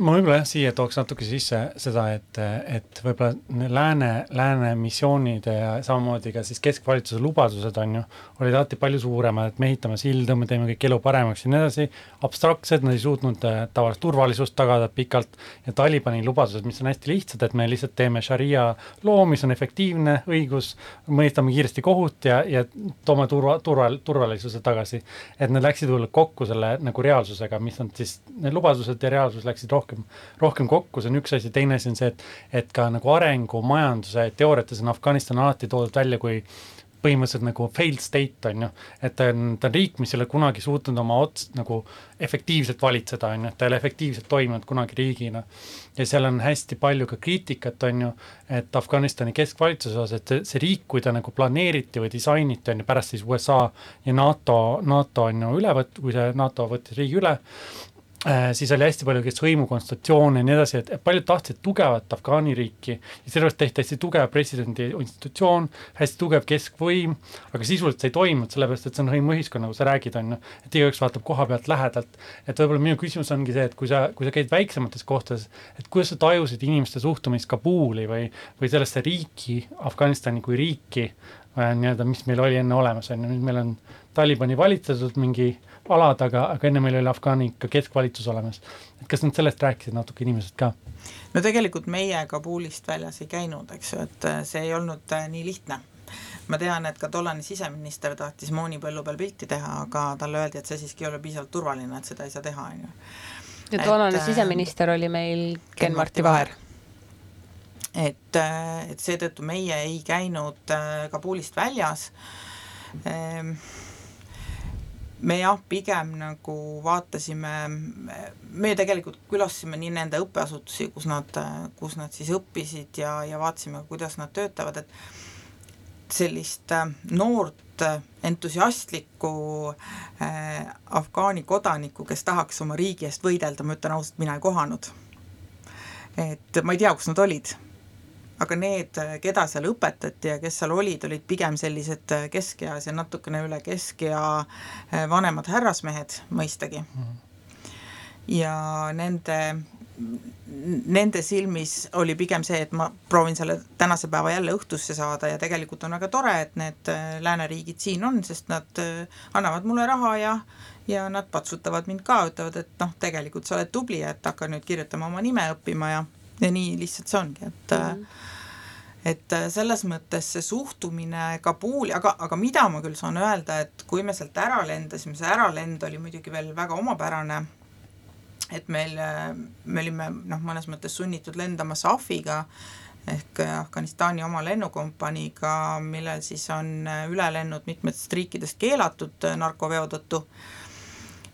ma võib-olla jah, siia tooks natuke sisse seda, et, et võib-olla lääne, lääne missioonid ja samamoodi ka siis keskvalitsuse lubadused on ju, olid alati palju suuremad, et me ehitame sildu, me teeme kõik elu paremaks ja nii edasi, abstraktsed, nad ei suutnud äh, tavalist turvalisust tagada pikalt ja Talibani lubadused, mis on hästi lihtsad, et me lihtsalt teeme šaria loo, mis on efektiivne õigus, mõistame kiiresti kohut ja, ja toome turva, turva, turvalisuse tagasi. et need läksid võib-olla kokku selle nagu reaalsusega, mis on siis, need lubadused ja reaalsus läksid rohkem rohkem, rohkem kokku, see on üks asi, teine asi on see, et, et ka nagu arengumajanduse teooriates on Afganistan alati toodud välja kui põhimõtteliselt nagu failed state on ju, et ta on, ta on riik, mis ei ole kunagi suutnud oma ots nagu efektiivselt valitseda, on ju, et ta ei ole efektiivselt toiminud kunagi riigina. ja seal on hästi palju ka kriitikat, on ju, et Afganistani keskvalitsuse osas, et see, see riik, kui ta nagu planeeriti või disainiti, on ju, pärast siis USA ja NATO, NATO on ju üle võt-, kui see NATO võttis riigi üle, siis oli hästi palju kes hõimukonstitutsioone ja nii edasi, et paljud tahtsid tugevat Afgaani riiki. Ja sellepärast tehti hästi tugev presidendi institutsioon, hästi tugev keskvõim, aga sisuliselt see ei toimunud, sellepärast et see on hõimuühiskond, nagu sa räägid, on ju, et igaüks vaatab koha pealt lähedalt. et võib-olla minu küsimus ongi see, et kui sa, kui sa käid väiksemates kohtades, et kuidas sa tajusid inimeste suhtumist Kabuli või, või sellesse riiki, Afganistani kui riiki, äh, nii-öelda, mis meil oli enne olemas, on ju, nüüd meil on Talibani valitsetud mingi äh, alad, aga, aga enne meil oli Afgaani ikka keskvalitsus olemas. et kas nad sellest rääkisid natuke inimesed ka? no tegelikult meie Kabulist väljas ei käinud, eks ju, et äh, see ei olnud äh, nii lihtne. ma tean, et ka tollane siseminister tahtis Mooni põllu peal pilti teha, aga talle öeldi, et see siiski ei ole piisavalt turvaline, et seda ei saa teha, on ju. ja toonane äh, siseminister oli meil Ken-Marti Vaher et, et seetõttu meie ei käinud Kabulist väljas ehm, me jah, pigem nagu vaatasime, me tegelikult külastasime nii nende õppeasutusi, kus nad, kus nad siis õppisid ja, ja vaatasime, kuidas nad töötavad, et sellist äh, noort entusiastlikku äh, Afgaani kodanikku, kes tahaks oma riigi eest võidelda, ma ütlen ausalt, mina ei kohanud. et ma ei tea, kus nad olid aga need, keda seal õpetati ja kes seal olid, olid pigem sellised keskeas ja natukene üle keskea eh, vanemad härrasmehed mõistagi. -hmm. ja nende nende silmis oli pigem see, et ma proovin selle tänase päeva jälle õhtusse saada ja tegelikult on väga tore, et need äh, lääneriigid siin on, sest nad äh, annavad mulle raha ja ja nad patsutavad mind ka, ütlevad, et noh, tegelikult sa oled tubli, et hakka nüüd kirjutama oma nime õppima ja, ja nii lihtsalt see ongi, et mm -hmm et selles mõttes see suhtumine Kabuli, aga, aga mida ma küll saan öelda, et kui me sealt ära lendasime, see äralend oli muidugi veel väga omapärane et meil, me olime noh, mõnes mõttes sunnitud lendama SAF-iga ehk Afganistani oma lennukompaniiga, millel siis on ülelennud mitmetest riikidest keelatud narkoveo tõttu.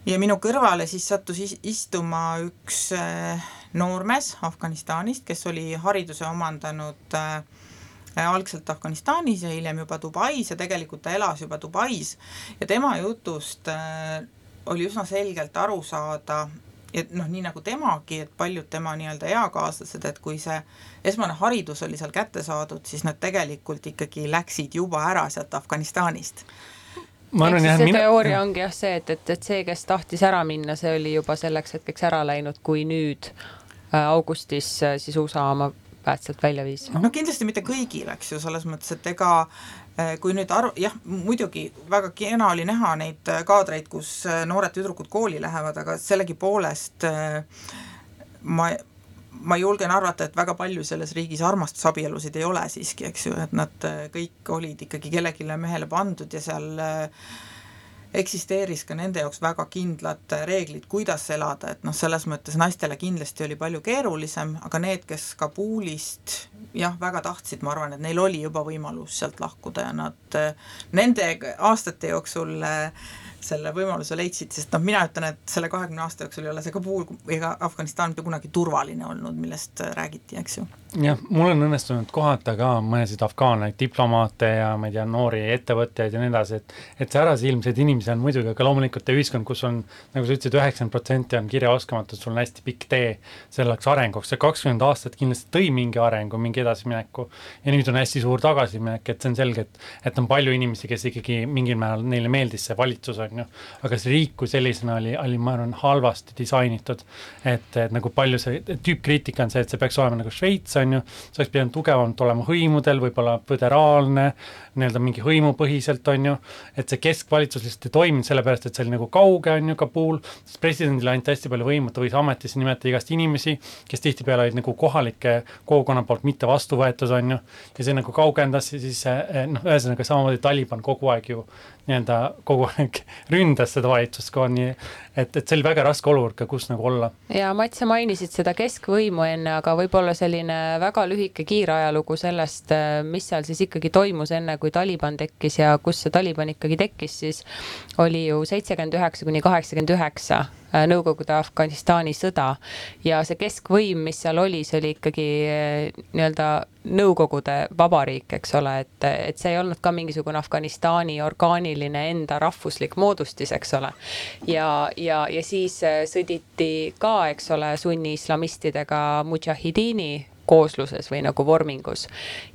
Ja minu kõrvale siis sattus istuma üks eh, noormees Afganistanist, kes oli hariduse omandanud äh, algselt Afganistanis ja hiljem juba Dubais ja tegelikult ta elas juba Dubais. Ja tema jutust äh, oli üsna selgelt aru saada, et noh, nii nagu temagi, et paljud tema nii-öelda eakaaslased, et kui see esmane haridus oli seal kätte saadud, siis nad tegelikult ikkagi läksid juba ära sealt Afganistanist ma arvan jah. see mina... teooria ongi jah see, et, et, et see, kes tahtis ära minna, see oli juba selleks hetkeks ära läinud, kui nüüd äh, augustis äh, siis USA oma väed sealt välja viis. no kindlasti mitte kõigil, eks ju, selles mõttes, et ega Eh, kui nüüd aru, jah, muidugi väga kena oli näha neid eh, kaadreid, kus eh, noored tüdrukud kooli lähevad, aga sellegipoolest ma, ma julgen arvata, et väga palju selles riigis armastusabielusid ei ole siiski, eks ju, et nad kõik olid ikkagi kellelegi mehele pandud ja seal äh, eksisteeris ka nende jaoks väga kindlad reeglid, kuidas elada, et noh, selles mõttes naistele kindlasti oli palju keerulisem, aga need, kes Kabulist jah, väga tahtsid, ma arvan, et neil oli juba võimalus sealt lahkuda ja nad nende aastate jooksul äh, selle võimaluse leidsid, sest noh, mina ütlen, et selle kahekümne aasta jooksul ei ole see Kabul ega Afganistan mitte kunagi turvaline olnud, millest räägiti, eks ju. Jah, mul on õnnestunud kohata ka mõnesid afgaane diplomaate ja ma ei tea, noori ettevõtjaid ja nii edasi, et et see ärasilmseid inimesi on muidugi, aga loomulikult ühiskond, kus on, nagu sa ütlesid, üheksakümmend protsenti on kirjaoskamatud, sul on hästi pikk tee selleks arenguks, see kakskümmend aastat kindlasti tõi mingi arengu, mingi edasimineku ja nüüd on hästi suur tagasiminek, et see on selge, et et on palju inimesi, kes ikkagi mingil määral, neile meeldis see valitsus, on ju, aga see riik kui sellisena oli, oli, ma arvan, halvasti disainitud. et, et nagu palju see, tüüppkriitika on see, et see peaks olema nagu Šveits, on ju, see oleks pidanud tugevamalt olema hõimudel, võib-olla föderaalne, nii-öelda mingi hõimupõhiselt, on ju, et see keskvalitsus lihtsalt ei toiminud, sellepärast et see oli nagu kauge, on ju, Kabul, sest presidendile anti hästi palju võimu, ta võis ametisse nimetada igast inimesi, kes tihtipeale olid nagu kohalike kogukonna poolt mitte vastu võetud, on ju, ja see nagu kaugendas siis noh, ühesõnaga samamoodi Taliban kogu aeg ju nii-öelda kogu aeg *laughs* ründas seda valitsust ka nii, et, et see oli väga raske olukord ka, kus nagu olla. ja Mats, sa mainisid seda keskvõimu enne, aga võib-olla selline väga lühike kiirajalugu sellest, mis seal siis ikkagi toimus enne, kui Taliban tekkis ja kus see Taliban ikkagi tekkis, siis oli ju seitsekümmend üheksa kuni kaheksakümmend üheksa Nõukogude Afganistani sõda ja see keskvõim, mis seal oli, see oli ikkagi äh, nii-öelda Nõukogude vabariik, eks ole, et, et see ei olnud ka mingisugune Afganistani orgaaniline enda rahvuslik moodustis, eks ole. ja, ja, ja siis äh, sõditi ka, eks ole, sunni-islamistidega mudžahidiini koosluses või nagu vormingus.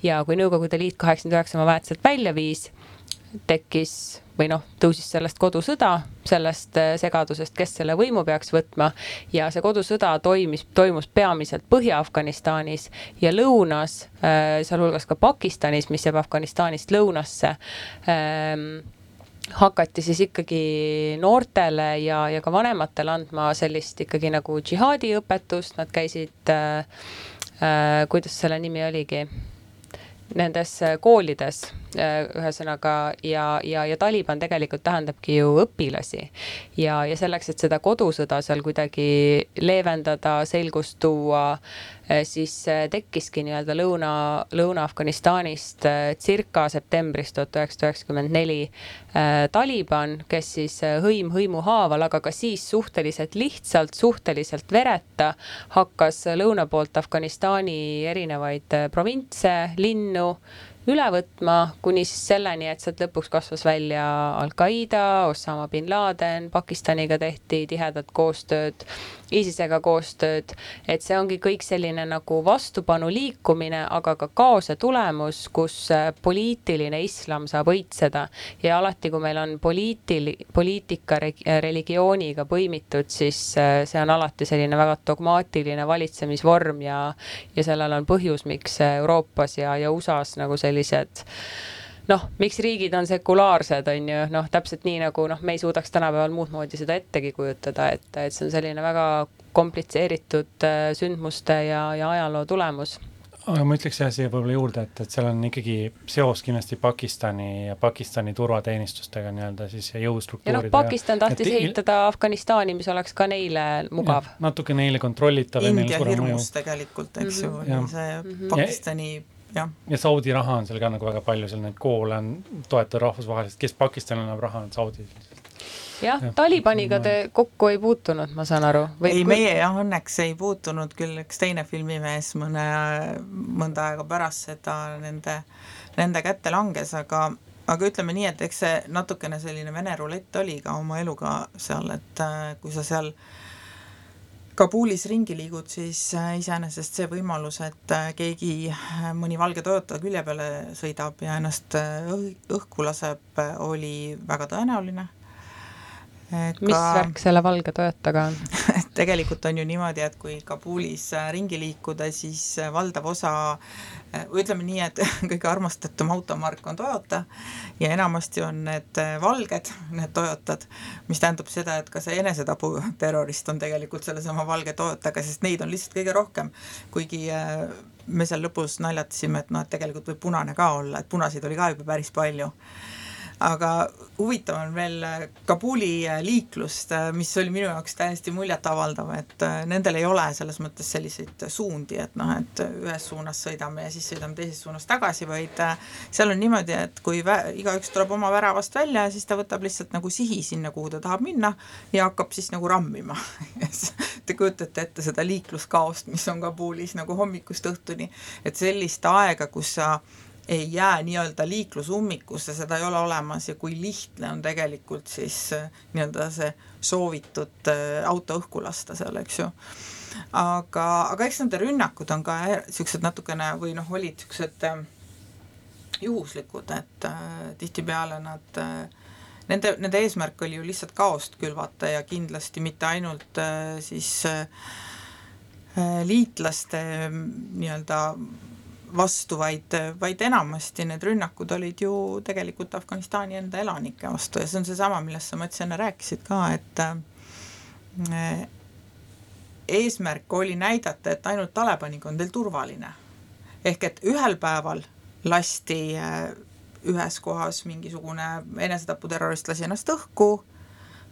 ja kui Nõukogude Liit kaheksakümmend üheksa oma väed sealt välja viis, tekkis või noh, tõusis sellest kodusõda, sellest äh, segadusest, kes selle võimu peaks võtma. ja see kodusõda toimis, toimus peamiselt Põhja-Afganistanis ja lõunas, äh, sealhulgas ka Pakistanis, mis jääb Afganistanist lõunasse. Ähm, hakati siis ikkagi noortele ja, ja ka vanematele andma sellist ikkagi nagu džihaadi õpetust, nad käisid äh,, äh, kuidas selle nimi oligi, nendes koolides ühesõnaga ja, ja, ja Taliban tegelikult tähendabki ju õpilasi. ja, ja selleks, et seda kodusõda seal kuidagi leevendada, selgust tuua, äh, siis äh, tekkiski nii-öelda Lõuna, Lõuna-Afganistanist circa septembris tuhat üheksasada üheksakümmend neli Taliban, kes siis hõim hõimu haaval, aga ka siis suhteliselt lihtsalt, suhteliselt vereta hakkas lõuna poolt Afganistani erinevaid provintse, linnu üle võtma, kuni siis selleni, et sealt lõpuks kasvas välja Al-Qaeda, Osama bin Laden, Pakistaniga tehti tihedat koostööd, ISISega koostööd, et see ongi kõik selline nagu vastupanu liikumine, aga ka kaose tulemus, kus äh, poliitiline islam saab õitseda. Ja alati, kui meil on poliitil-, poliitika religiooniga põimitud, siis äh, see on alati selline väga dogmaatiline valitsemisvorm ja ja sellel on põhjus, miks Euroopas ja, ja USA-s nagu sellised noh, miks riigid on sekulaarsed, on ju, noh, täpselt nii nagu noh, me ei suudaks tänapäeval muud moodi seda ettegi kujutada, et, et see on selline väga komplitseeritud äh, sündmuste ja, ja ajaloo tulemus aga ma ütleks jah siia võib-olla juurde, et, et seal on ikkagi seos kindlasti Pakistani ja Pakistani turvateenistustega nii-öelda siis ja jõustruktuuride. ja noh, Pakistan tahtis et, ehitada Afganistani, mis oleks ka neile mugav. natuke neile kontrollitav. India hirmus tegelikult, eks ju mm, -hmm. see mm -hmm. Pakistani ja, ja Saudi raha on seal ka nagu väga palju, seal neid koole on toetada rahvusvaheliselt, kes Pakistanil annab raha, on Saudi jah ja,, Talibaniga te kokku ei puutunud, ma saan aru? ei kui..., meie jah, õnneks ei puutunud küll, üks teine filmimees mõne, mõnda aega pärast seda nende, nende kätte langes, aga aga ütleme nii, et eks see natukene selline vene rulett oli ka oma eluga seal, et äh, kui sa seal Kabulis ringi liigud, siis äh, iseenesest see võimalus, et äh, keegi, mõni valge Toyota külje peale sõidab ja ennast õhku laseb, oli väga tõenäoline ka... mis värk selle valge Toyotaga on? *laughs* Tegelikult on ju niimoodi, et kui Kabulis äh, ringi liikuda, siis äh, valdav osa äh, ütleme nii, et *laughs* kõige armastatum automark on Toyota ja enamasti on need valged, need Toyotad, mis tähendab seda, et ka see enesetaputerrorist on tegelikult sellesama valge Toyotaga, sest neid on lihtsalt kõige rohkem, kuigi me seal lõpus naljatasime, et noh, et tegelikult võib punane ka olla, et punaseid oli ka juba päris palju aga huvitav on veel äh, Kabuli äh, liiklust, äh, mis oli minu jaoks täiesti muljetavaldav, et nendel ei ole selles mõttes selliseid suundi, et noh, et ühes suunas sõidame ja siis sõidame teises suunas tagasi, vaid seal on niimoodi, et kui igaüks tuleb oma väravast välja, siis ta võtab lihtsalt nagu sihi sinna, kuhu ta tahab minna ja hakkab siis nagu rammima. *laughs* Te kujutate ette seda liikluskaost, mis on Kabulis nagu hommikust õhtuni, et sellist aega, kus sa ei jää nii-öelda liiklusummikusse, seda ei ole olemas ja kui lihtne on tegelikult siis äh, nii-öelda see soovitud äh, auto õhku lasta seal, eks ju. aga, aga eks nende rünnakud on ka niisugused natukene või noh, olid niisugused äh, juhuslikud, et tihtipeale nad äh, nende, nende eesmärk oli ju lihtsalt kaost külvata ja kindlasti mitte ainult siis liitlaste nii-öelda vastu, vaid, vaid enamasti need rünnakud olid ju tegelikult Afganistani enda elanike vastu ja see on seesama, millest sa, Mats, enne rääkisid ka, et äh, eesmärk oli näidata, et ainult Talibaniga on teil turvaline. ehk et ühel päeval lasti äh, ühes kohas mingisugune enesetaputerrorist lasi ennast õhku,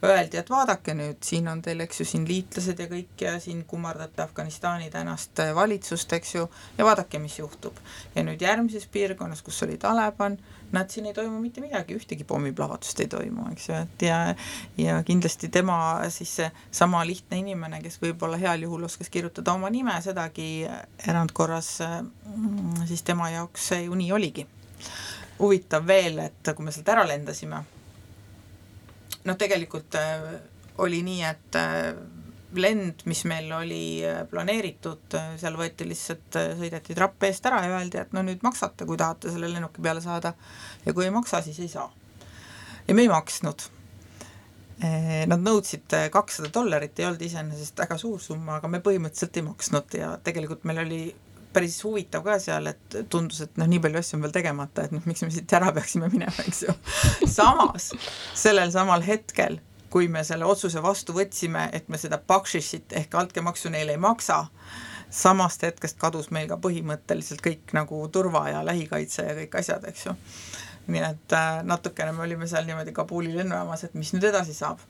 öeldi, et vaadake nüüd, siin on teil, eks ju, siin liitlased ja kõik ja siin kummardate Afganistani tänast valitsust, eks ju, ja vaadake, mis juhtub. ja nüüd järgmises piirkonnas, kus oli Taliban, näed, siin ei toimu mitte midagi, ühtegi pommiplahvatust ei toimu, eks ju, et ja ja kindlasti tema siis seesama lihtne inimene, kes võib-olla heal juhul oskas kirjutada oma nime, sedagi erandkorras mm, siis tema jaoks see ju nii oligi. huvitav veel, et kui me sealt ära lendasime noh, tegelikult äh, oli nii, et äh, lend, mis meil oli äh, planeeritud, seal võeti lihtsalt, sõideti trapp eest ära ja öeldi, et no nüüd maksate, kui tahate selle lennuki peale saada ja kui ei maksa, siis ei saa. ja me ei maksnud. Nad nõudsid kakssada dollarit, ei olnud iseenesest väga suur summa, aga me põhimõtteliselt ei maksnud ja tegelikult meil oli päris huvitav ka seal, et tundus, et noh, nii palju asju on veel tegemata, et noh, miks me siit ära peaksime minema, eks ju. *laughs* samas sellel samal hetkel, kui me selle otsuse vastu võtsime, et me seda Bakshishit ehk altkäemaksu neile ei maksa, samast hetkest kadus meil ka põhimõtteliselt kõik nagu turva ja lähikaitse ja kõik asjad, eks ju. nii et äh, natukene me olime seal niimoodi Kabuli lennujaamas, et mis nüüd edasi saab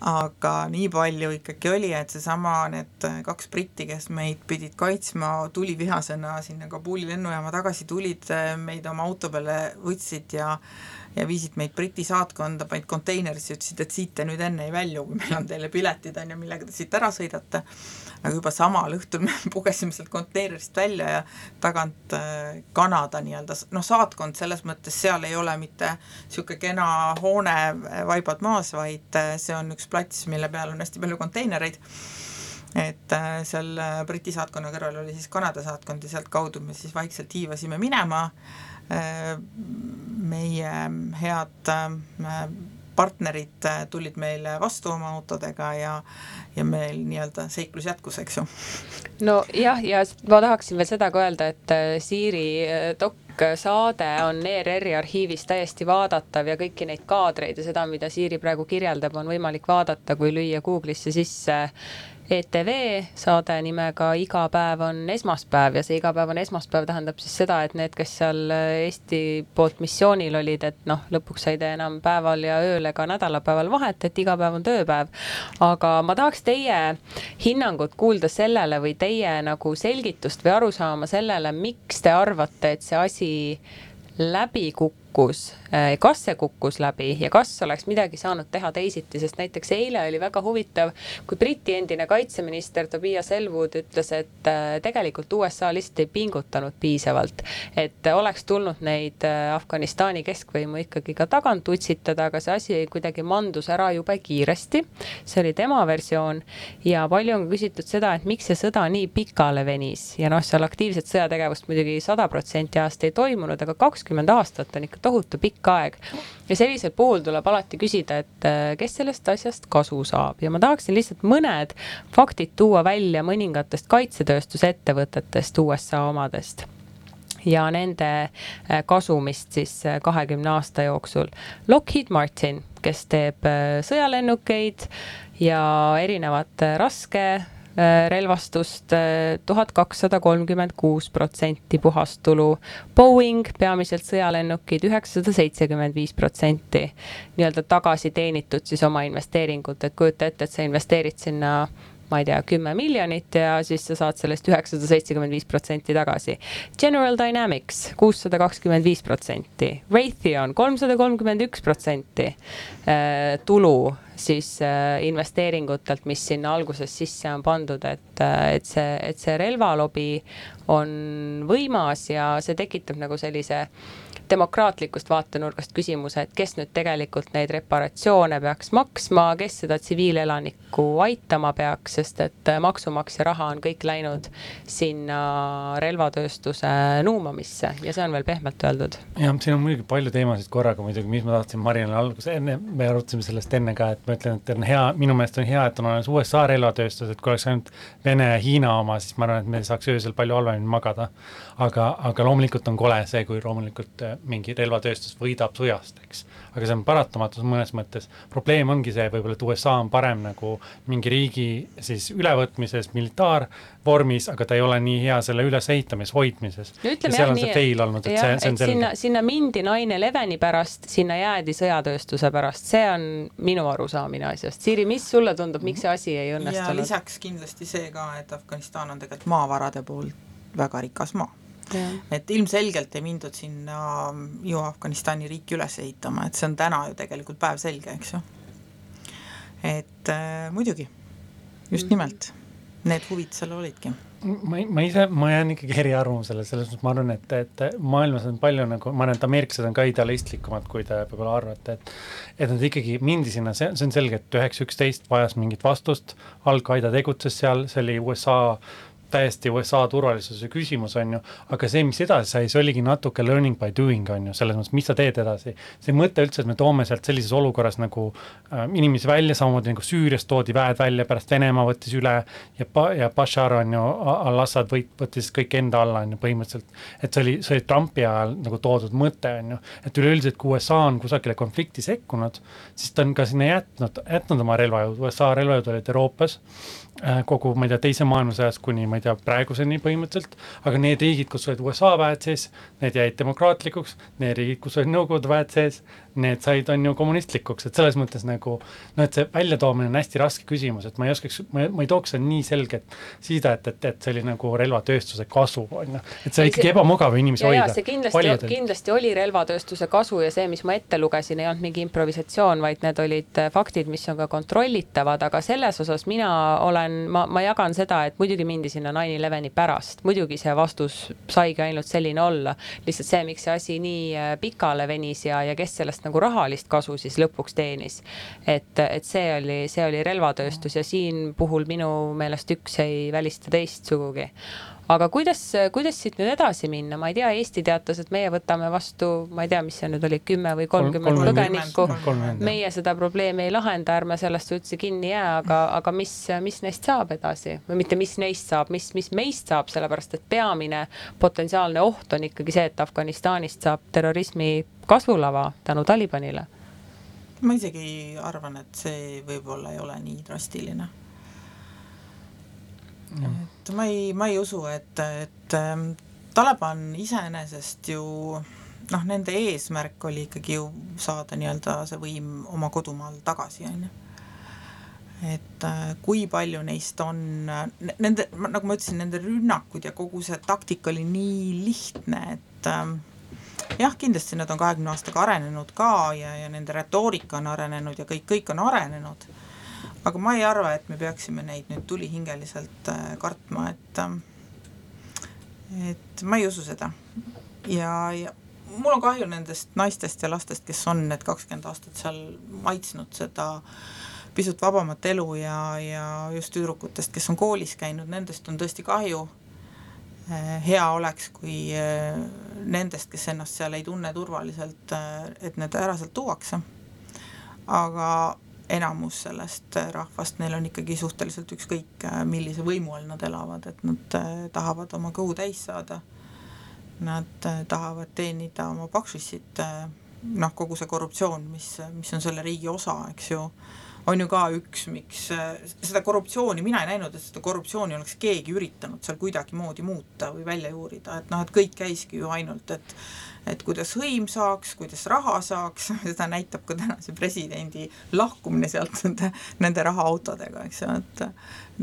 aga nii palju ikkagi oli, et seesama, need kaks britti, kes meid pidid kaitsma, tulivihasena sinna Kabuli lennujaama tagasi tulid, meid oma auto peale võtsid ja ja viisid meid Briti saatkonda, panid konteinerisse, ütlesid, et siit te nüüd enne ei välju, kui meil on teile piletid, on ju, millega te siit ära sõidate. Aga juba samal õhtul me *laughs* pugesime sealt konteinerist välja ja tagant äh, Kanada nii-öelda, noh, saatkond selles mõttes seal ei ole mitte niisugune kena hoone, vaibad maas, vaid äh, see on üks plats, mille peal on hästi palju konteinereid. Et äh, seal äh, Briti saatkonna kõrval oli siis Kanada saatkond ja sealtkaudu me siis vaikselt hiivasime minema, äh, meie head partnerid tulid meile vastu oma autodega ja, ja meil nii-öelda seiklus jätkus, eks ju. nojah, ja ma tahaksin veel seda ka öelda, et Siiri dok saade on ERR-i arhiivis täiesti vaadatav ja kõiki neid kaadreid ja seda, mida Siiri praegu kirjeldab, on võimalik vaadata, kui lüüa Google'isse sisse ETV saade nimega Iga päev on esmaspäev ja see iga päev on esmaspäev tähendab siis seda, et need, kes seal Eesti poolt missioonil olid, et noh, lõpuks ei tee enam päeval ja ööl ega nädalapäeval vahet, et iga päev on tööpäev. aga ma tahaks teie hinnangut kuulda sellele või teie nagu selgitust või arusaama sellele, miks te arvate, et see asi läbi kukkus, äh, kas see kukkus läbi ja kas oleks midagi saanud teha teisiti, sest näiteks eile oli väga huvitav, kui Briti endine kaitseminister Tobias Elwood ütles, et äh, tegelikult USA lihtsalt ei pingutanud piisavalt. et oleks tulnud neid äh, Afganistani keskvõimu ikkagi ka tagant utsitada, aga see asi kuidagi mandus ära jube kiiresti. see oli tema versioon ja palju on küsitud seda, et miks see sõda nii pikale venis ja noh, seal aktiivset sõjategevust muidugi sada protsenti ajast ei toimunud, aga kakskümmend aastat on ikka tohutu pikk aeg. ja sellisel puhul tuleb alati küsida, et äh, kes sellest asjast kasu saab ja ma tahaksin lihtsalt mõned faktid tuua välja mõningatest kaitsetööstusettevõtetest USA omadest ja nende äh, kasumist siis äh, kahekümne aasta jooksul. Lockheed Martin, kes teeb sõjalennukeid ja erinevat raske relvastust äh, tuhat kakssada kolmkümmend kuus protsenti puhastulu. Boeing, peamiselt sõjalennukid, üheksasada seitsekümmend viis protsenti nii-öelda tagasi teenitud siis oma investeeringult, et kujuta ette, et sa investeerid sinna ma ei tea, kümme miljonit ja siis sa saad sellest üheksasada seitsekümmend viis protsenti tagasi. General Dynamics kuussada kakskümmend viis protsenti, Raytheon kolmsada kolmkümmend üks protsenti äh, tulu siis äh, investeeringutelt, mis sinna alguses sisse on pandud, et, äh, et see, et see relvalobi on võimas ja see tekitab nagu sellise demokraatlikust vaatenurgast küsimuse, et kes nüüd tegelikult neid reparatsioone peaks maksma, kes seda tsiviilelanikku aitama peaks, sest et maksumaksja raha on kõik läinud sinna relvatööstuse nuumamisse ja see on veel pehmelt öeldud. jah, siin on muidugi palju teemasid korraga muidugi, mis ma tahtsin Marinale alguses, enne me arutasime sellest enne ka, et ma ütlen, et on hea, minu meelest on hea, et on olemas USA relvatööstus, et kui oleks ainult Vene ja Hiina oma, siis ma arvan, et me saaks öösel palju halvemini magada. aga, aga loomulikult on kole see, kui loomulikult mingi relvatööstus võidab sõjast, eks. aga see on paratamatus mõnes mõttes. probleem ongi see võib-olla, et USA on parem nagu mingi riigi siis ülevõtmises militaarvormis, aga ta ei ole nii hea selle ülesehitamises, hoidmises. ja seal on see fail olnud, et jah, see, see on selge. sinna, sinna mindi nine eleveni pärast, sinna jäädi sõjatööstuse pärast, see on minu arusaamine asjast. Siiri, mis sulle tundub, miks see asi ei õnnestunud? lisaks kindlasti see ka, et Afganistan on tegelikult maavarade poolt väga rikas maa et ilmselgelt ei mindud sinna ju Afganistani riiki üles ehitama, et see on täna ju tegelikult päevselge, eks ju. et äh, muidugi, just nimelt, need huvid seal olidki. Ma, ma ise, ma jään ikkagi eriarvamusele, selles mõttes ma arvan, et, et maailmas on palju nagu, ma arvan, et ameeriklased on ka idealistlikumad, kui te võib-olla arvate, et et nad ikkagi mindi sinna, see, see on selge, et üheksa üksteist vajas mingit vastust, Al-Qaeda tegutses seal, see oli USA täiesti USA turvalisuse küsimus, on ju, aga see, mis edasi sai, see oligi natuke learning by doing, on ju, selles mõttes, mis sa teed edasi. see mõte üldse, et me toome sealt sellises olukorras nagu äh, inimesi välja, samamoodi nagu Süüriast toodi väed välja, pärast Venemaa võttis üle ja pa-, ja Bashar on ju, al-Assad võit-, võttis kõik enda alla, on ju, põhimõtteliselt. et see oli, see oli Trumpi ajal nagu toodud mõte, on ju, et üleüldiselt, kui USA on kusagile konflikti sekkunud, siis ta on ka sinna jätnud, jätnud oma relvajõud, USA relvajõud olid Euroopas kogu, ma ei tea, teise maailmasõjas kuni ma ei tea, praeguseni põhimõtteliselt, aga need riigid, kus olid USA väed sees, need jäid demokraatlikuks, need riigid, kus olid Nõukogude väed sees, need said, on ju, kommunistlikuks, et selles mõttes nagu noh, et see väljatoomine on hästi raske küsimus, et ma ei oskaks, ma, ma ei tooks seda nii selget sida, et, et, et see oli nagu relvatööstuse kasu, on ju. et see on ikkagi ebamugav inimesi hoida. see kindlasti, kindlasti oli relvatööstuse kasu ja see, mis ma ette lugesin, ei olnud mingi improvisatsioon, vaid need olid faktid, mis on ka kontrollitavad, aga selles osas mina olen, ma, ma jagan seda, et muidugi mindi sinna nine eleveni pärast, muidugi see vastus saigi ainult selline olla. lihtsalt see, miks see asi nii äh, pikale venis ja, ja kes sellest nagu rahalist kasu siis lõpuks teenis. et, et see oli, see oli relvatööstus ja siin puhul minu meelest üks ei välista teist sugugi aga kuidas, kuidas siit nüüd edasi minna, ma ei tea, Eesti teatas, et meie võtame vastu, ma ei tea, mis see nüüd oli, kümme või kolmkümmend põgenikku. meie seda probleemi ei lahenda, ärme sellest üldse kinni jää, aga, aga mis, mis neist saab edasi? Või mitte, mis neist saab, mis, mis meist saab, sellepärast et peamine potentsiaalne oht on ikkagi see, et Afganistanist saab terrorismi kasvulava tänu Talibanile. Ma isegi arvan, et see võib-olla ei ole nii drastiline et ma ei, ma ei usu, et, et ähm, Taliban iseenesest ju noh, nende eesmärk oli ikkagi ju saada nii-öelda see võim oma kodumaal tagasi, on ju. et äh, kui palju neist on, nende, nagu ma ütlesin, nende rünnakud ja kogu see taktika oli nii lihtne, et äh, jah, kindlasti nad on kahekümne aastaga arenenud ka ja, ja nende retoorika on arenenud ja kõik, kõik on arenenud aga ma ei arva, et me peaksime neid nüüd tulihingeliselt äh, kartma, et äh, et ma ei usu seda. ja, ja mul on kahju nendest naistest ja lastest, kes on need kakskümmend aastat seal maitsnud seda pisut vabamat elu ja, ja just tüdrukutest, kes on koolis käinud, nendest on tõesti kahju. Äh, hea oleks, kui nendest, kes ennast seal ei tunne turvaliselt, et need ära sealt tuuakse. aga enamus sellest äh, rahvast, neil on ikkagi suhteliselt ükskõik, äh, millise võimu all nad elavad, et nad äh, tahavad oma kõhu täis saada. Nad tahavad teenida oma pakšissit, noh, kogu see korruptsioon, mis, mis on selle riigi osa, eks ju, on ju ka üks, miks seda korruptsiooni, mina ei näinud, et seda korruptsiooni oleks keegi üritanud seal kuidagimoodi muuta või välja juurida, et noh, et kõik käiski ju ainult, et et kuidas hõim saaks, kuidas raha saaks, *laughs* seda näitab ka tänase presidendi lahkumine sealt nende, nende rahaautodega, eks ju, et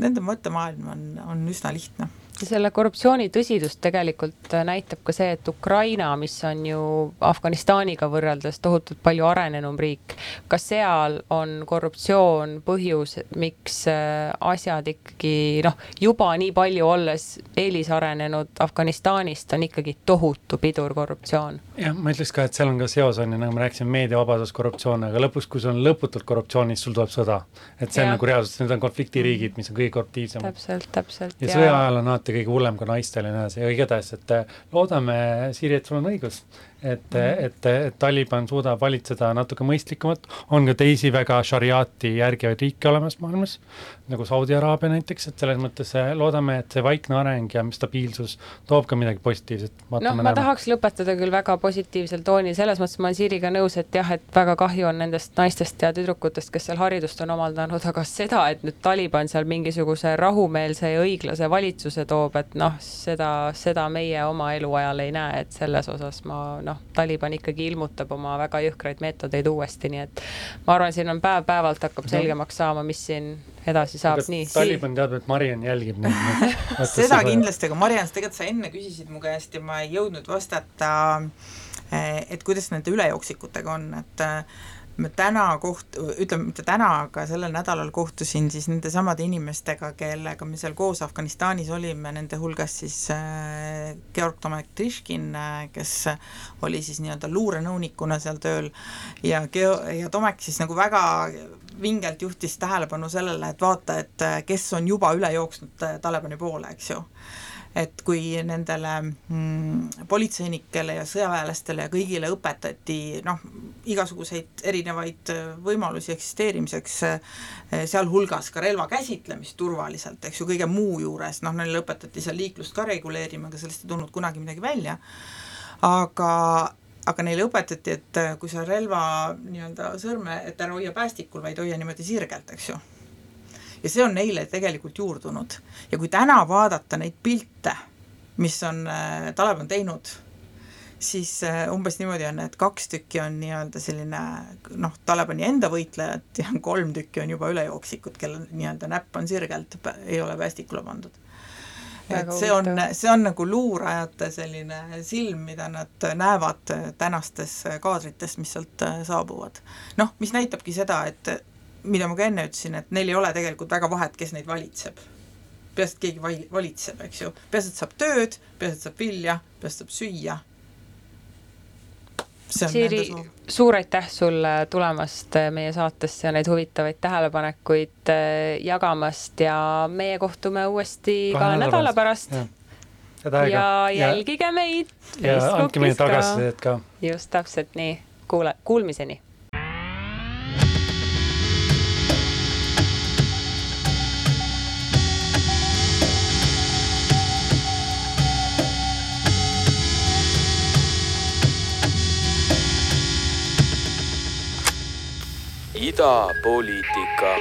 nende mõttemaailm on, on üsna lihtne selle korruptsiooni tõsidust tegelikult näitab ka see, et Ukraina, mis on ju Afganistaniga võrreldes tohutult palju arenenum riik, ka seal on korruptsioon põhjus, miks äh, asjad ikkagi noh, juba nii palju olles eelisarenenud Afganistanist on ikkagi tohutu pidur korruptsioon. jah, ma ütleks ka, et seal on ka seos on ju, nagu me rääkisime, meediavabadus, korruptsioon, aga lõpuks, kui sul on lõputult korruptsiooni, siis sul tuleb sõda. et see ja. on nagu reaalsus, need on konfliktiriigid, mis on kõige korruptiivsemad. täpselt, täpselt. ja sõja ajal on alati kõige hullem ka naistel ja nii edasi, aga igatahes, et loodame, Siiri, et sul on õigus et -hmm. et, et Taliban suudab valitseda natuke mõistlikumat, on ka teisi väga šariaati järgivaid riike olemas maailmas, nagu Saudi Araabia näiteks, et selles mõttes eh, loodame, et see vaikne areng ja stabiilsus toob ka midagi positiivset. noh, ma näeme. tahaks lõpetada küll väga positiivsel toonil, selles mõttes ma olen Siiriga nõus, et jah, et väga kahju on nendest naistest ja tüdrukutest, kes seal haridust on omandanud, aga seda, et nüüd Taliban seal mingisuguse rahumeelse ja õiglase valitsuse toob, et noh, seda, seda meie oma eluajal ei näe, et selles osas ma noh, noh, Taliban ikkagi ilmutab oma väga jõhkraid meetodeid uuesti, nii et ma arvan, siin on päev-päevalt hakkab selgemaks saama, mis siin edasi saab, nii. Taliban teab, et Mariann jälgib neid *laughs* seda kindlasti, aga Mariann, tegelikult sa enne küsisid mu käest ja ma ei jõudnud vastata, eh, et kuidas nende ülejooksikutega on, et me täna koht-, ütleme mitte täna, aga sellel nädalal kohtusin siis nendesamade inimestega, kellega me seal koos Afganistanis olime, nende hulgas siis äh, Georg Tomek Triškin, äh, kes oli siis nii-öelda luurenõunikuna seal tööl. Ja Geo-, ja Tomek siis nagu väga vingelt juhtis tähelepanu sellele, et vaata, et äh, kes on juba üle jooksnud Talibani poole, eks ju et kui nendele mm, politseinikele ja sõjaväelastele ja kõigile õpetati noh, igasuguseid erinevaid äh, võimalusi eksisteerimiseks, äh, sealhulgas ka relva käsitlemist turvaliselt, eks ju, kõige muu juures, noh, neile õpetati seal liiklust ka reguleerima, aga sellest ei tulnud kunagi midagi välja, aga aga neile õpetati, et äh, kui sa relva nii-öelda sõrme, et ära hoia päästikul, vaid hoia niimoodi sirgelt, eks ju ja see on neile tegelikult juurdunud. ja kui täna vaadata neid pilte, mis on äh,, Taleb on teinud, siis äh, umbes niimoodi on, et kaks tükki on nii-öelda selline noh, Talibani enda võitlejad ja *laughs* kolm tükki on juba ülejooksikud, kellel nii-öelda näpp on sirgelt, ei ole päästikule pandud et see on, see on nagu luurajate selline silm, mida nad näevad tänastes kaadrites, mis sealt äh, saabuvad. noh, mis näitabki seda, et mida ma ka enne ütlesin, et neil ei ole tegelikult väga vahet, kes neid valitseb. peaasi, et keegi val-, valitseb, eks ju, peaasi, et saab tööd, peaasi, et saab vilja, peaasi, et saab süüa Siiri, suur aitäh sulle tulemast meie saatesse ja neid huvitavaid tähelepanekuid äh, jagamast ja meie kohtume uuesti kahe nädala pärast. ja, ja jälgige meid. ja andke meile tagasisidet ka. just täpselt nii, kuule, kuulmiseni idapoliitika